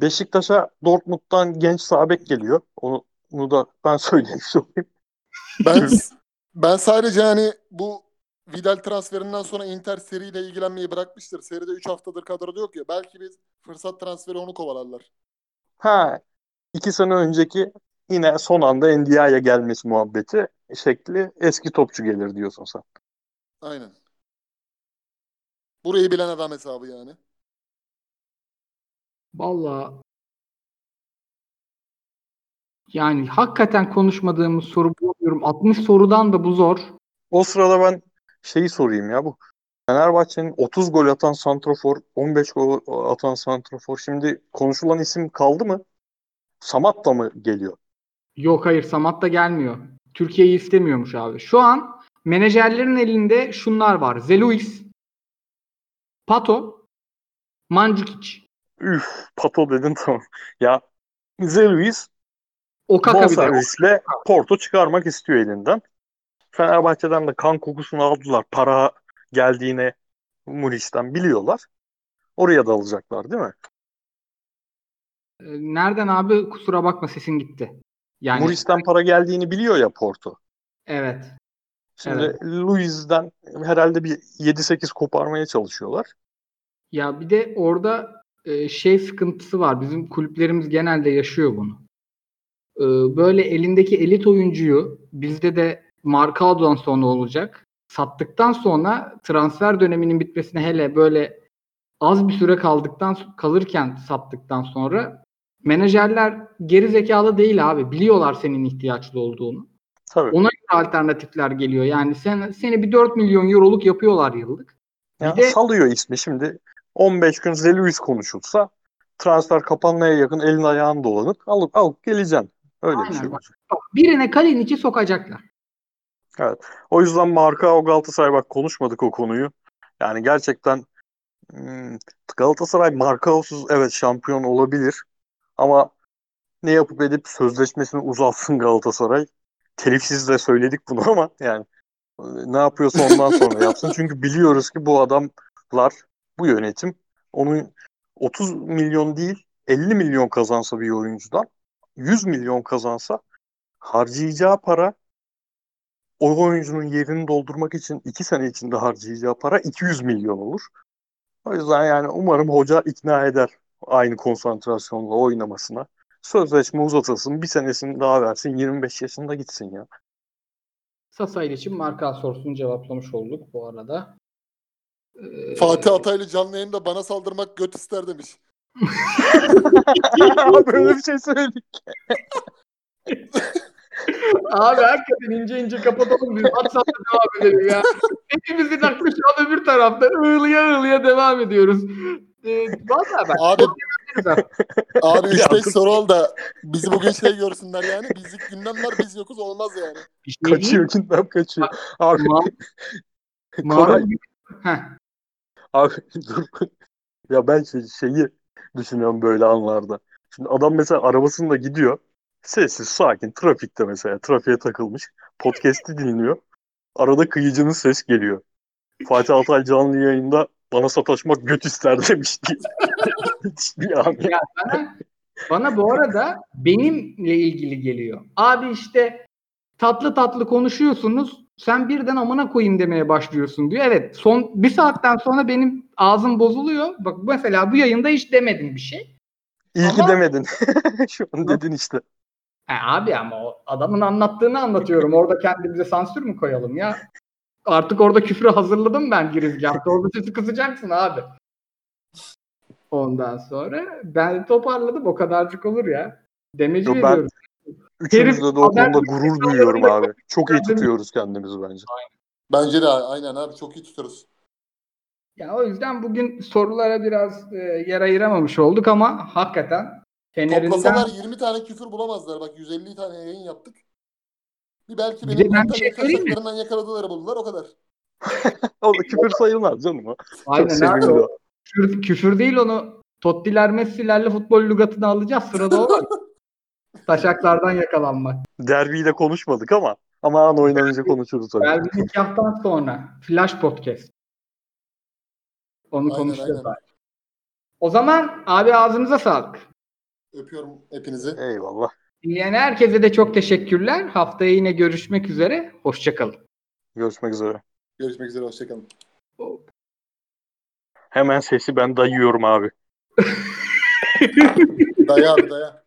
Beşiktaş'a Dortmund'dan genç sabek geliyor. Onu, onu da ben söylemiş olayım. Ben ben sadece hani bu Vidal transferinden sonra Inter seriyle ilgilenmeyi bırakmıştır. Seride 3 haftadır kadroda yok ya. Belki biz fırsat transferi onu kovalarlar. Ha, iki sene önceki yine son anda NDI'ye gelmesi muhabbeti şekli eski topçu gelir diyorsun sen. Aynen. Burayı bilen adam hesabı yani. Valla yani hakikaten konuşmadığımız soru bulamıyorum. 60 sorudan da bu zor. O sırada ben şeyi sorayım ya bu Fenerbahçe'nin 30 gol atan santrofor, 15 gol atan santrofor şimdi konuşulan isim kaldı mı? Samat da mı geliyor? Yok hayır Samat da gelmiyor. Türkiye'yi istemiyormuş abi. Şu an menajerlerin elinde şunlar var. Zeluis, Pato, Mandzukic, Üf, Pato dedin tamam. Ya bir de. bonservisle Porto çıkarmak istiyor elinden. Fenerbahçe'den de kan kokusunu aldılar. Para geldiğine Muriç'ten biliyorlar. Oraya da alacaklar değil mi? Ee, Nereden abi? Kusura bakma sesin gitti. Yani Muriç'ten para geldiğini biliyor ya Porto. evet. Şimdi Evet. Luiz'den herhalde bir 7-8 koparmaya çalışıyorlar. Ya bir de orada e, şey sıkıntısı var. Bizim kulüplerimiz genelde yaşıyor bunu. E, böyle elindeki elit oyuncuyu bizde de Marcao'dan sonra olacak. Sattıktan sonra transfer döneminin bitmesine hele böyle az bir süre kaldıktan kalırken sattıktan sonra menajerler geri zekalı değil abi. Biliyorlar senin ihtiyaçlı olduğunu. Tabii. Ona göre alternatifler geliyor. Yani sen seni bir 4 milyon euroluk yapıyorlar yıllık. Ya Bir de- salıyor ismi şimdi. 15 gün Zeluis konuşulsa transfer kapanmaya yakın elin ayağın dolanıp alıp alıp geleceksin. Öyle bir Aynen şey. bak. Bak, Birine Kalinic'i sokacaklar. O yüzden Marka Galatasaray bak konuşmadık o konuyu. Yani gerçekten hmm, Galatasaray Markaosuz evet şampiyon olabilir. Ama ne yapıp edip sözleşmesini uzatsın Galatasaray. Telifsiz de söyledik bunu ama yani e, ne yapıyorsa ondan sonra yapsın. Çünkü biliyoruz ki bu adamlar, bu yönetim onun 30 milyon değil 50 milyon kazansa bir oyuncudan 100 milyon kazansa harcayacağı para o oyuncunun yerini doldurmak için 2 sene içinde harcayacağı para 200 milyon olur. O yüzden yani umarım hoca ikna eder aynı konsantrasyonla oynamasına. Sözleşme uzatılsın. Bir senesini daha versin. 25 yaşında gitsin ya. Sasa için marka sorusunu cevaplamış olduk bu arada. Ee, Fatih Ataylı canlı yayında bana saldırmak göt ister demiş. Böyle bir şey söyledik. Abi hakikaten ince ince kapatalım biz. WhatsApp'ta devam edelim ya. Hepimizin aklı şu an öbür tarafta. Iğlıya ığlıya devam ediyoruz. Ee, Valla ben. Abi abi Ya 3-5 dur. soru ol da bizi bugün şey görsünler yani. Bizlik gündem var biz yokuz olmaz yani. Bir şey. Kaçıyor gündem kaçıyor. Abi, Ma- Koray, Heh. Abi dur. Ya ben şey, şeyi düşünüyorum böyle anlarda. Şimdi adam mesela arabasında gidiyor. Sessiz, sakin, trafikte mesela. Trafiğe takılmış. Podcast'i dinliyor. Arada kıyıcının ses geliyor. Fatih Altay canlı yayında bana sataşmak göt ister demiş diye. yani, Ya bana, bana bu arada benimle ilgili geliyor. Abi işte tatlı tatlı konuşuyorsunuz. Sen birden amına koyayım demeye başlıyorsun diyor. Evet son bir saatten sonra benim ağzım bozuluyor. Bak mesela bu yayında hiç demedim bir şey. iyi ki Ama- demedin. Şu an dedin işte. Ha, abi ama o adamın anlattığını anlatıyorum. Orada kendimize sansür mü koyalım ya? Artık orada küfrü hazırladım ben girizgahta. Orada sesi kısacaksın abi. Ondan sonra ben toparladım. O kadarcık olur ya. Demeci Yo, ben- veriyorum. Üçümüzde de o konuda gurur duyuyorum abi. Çok iyi tutuyoruz kendimizi bence. Bence de aynen abi çok iyi tutarız. Ya o yüzden bugün sorulara biraz e, yer ayıramamış olduk ama hakikaten Fener'inden Toplasalar 20 tane küfür bulamazlar. Bak 150 tane yayın yaptık. Bir belki benim ben bir şey kaçaklarından yakaladılar buldular o kadar. O da küfür sayılmaz canım o. aynen abi, o küfür, küfür değil onu Tottiler Messi'lerle futbol lügatını alacağız. Sırada o var. Taşaklardan yakalanmak. Derbiyi de konuşmadık ama ama an oynanınca konuşuruz tabii. Belki iki haftadan sonra Flash Podcast. Onu Aynen, konuşacağız aynen. abi. O zaman abi ağzınıza sağlık. Öpüyorum hepinizi. Eyvallah. Dinleyen herkese de çok teşekkürler. Haftaya yine görüşmek üzere. Hoşçakalın. Görüşmek üzere. Görüşmek üzere hoşçakalın. Hemen sesi ben dayıyorum abi. Daya abi daya.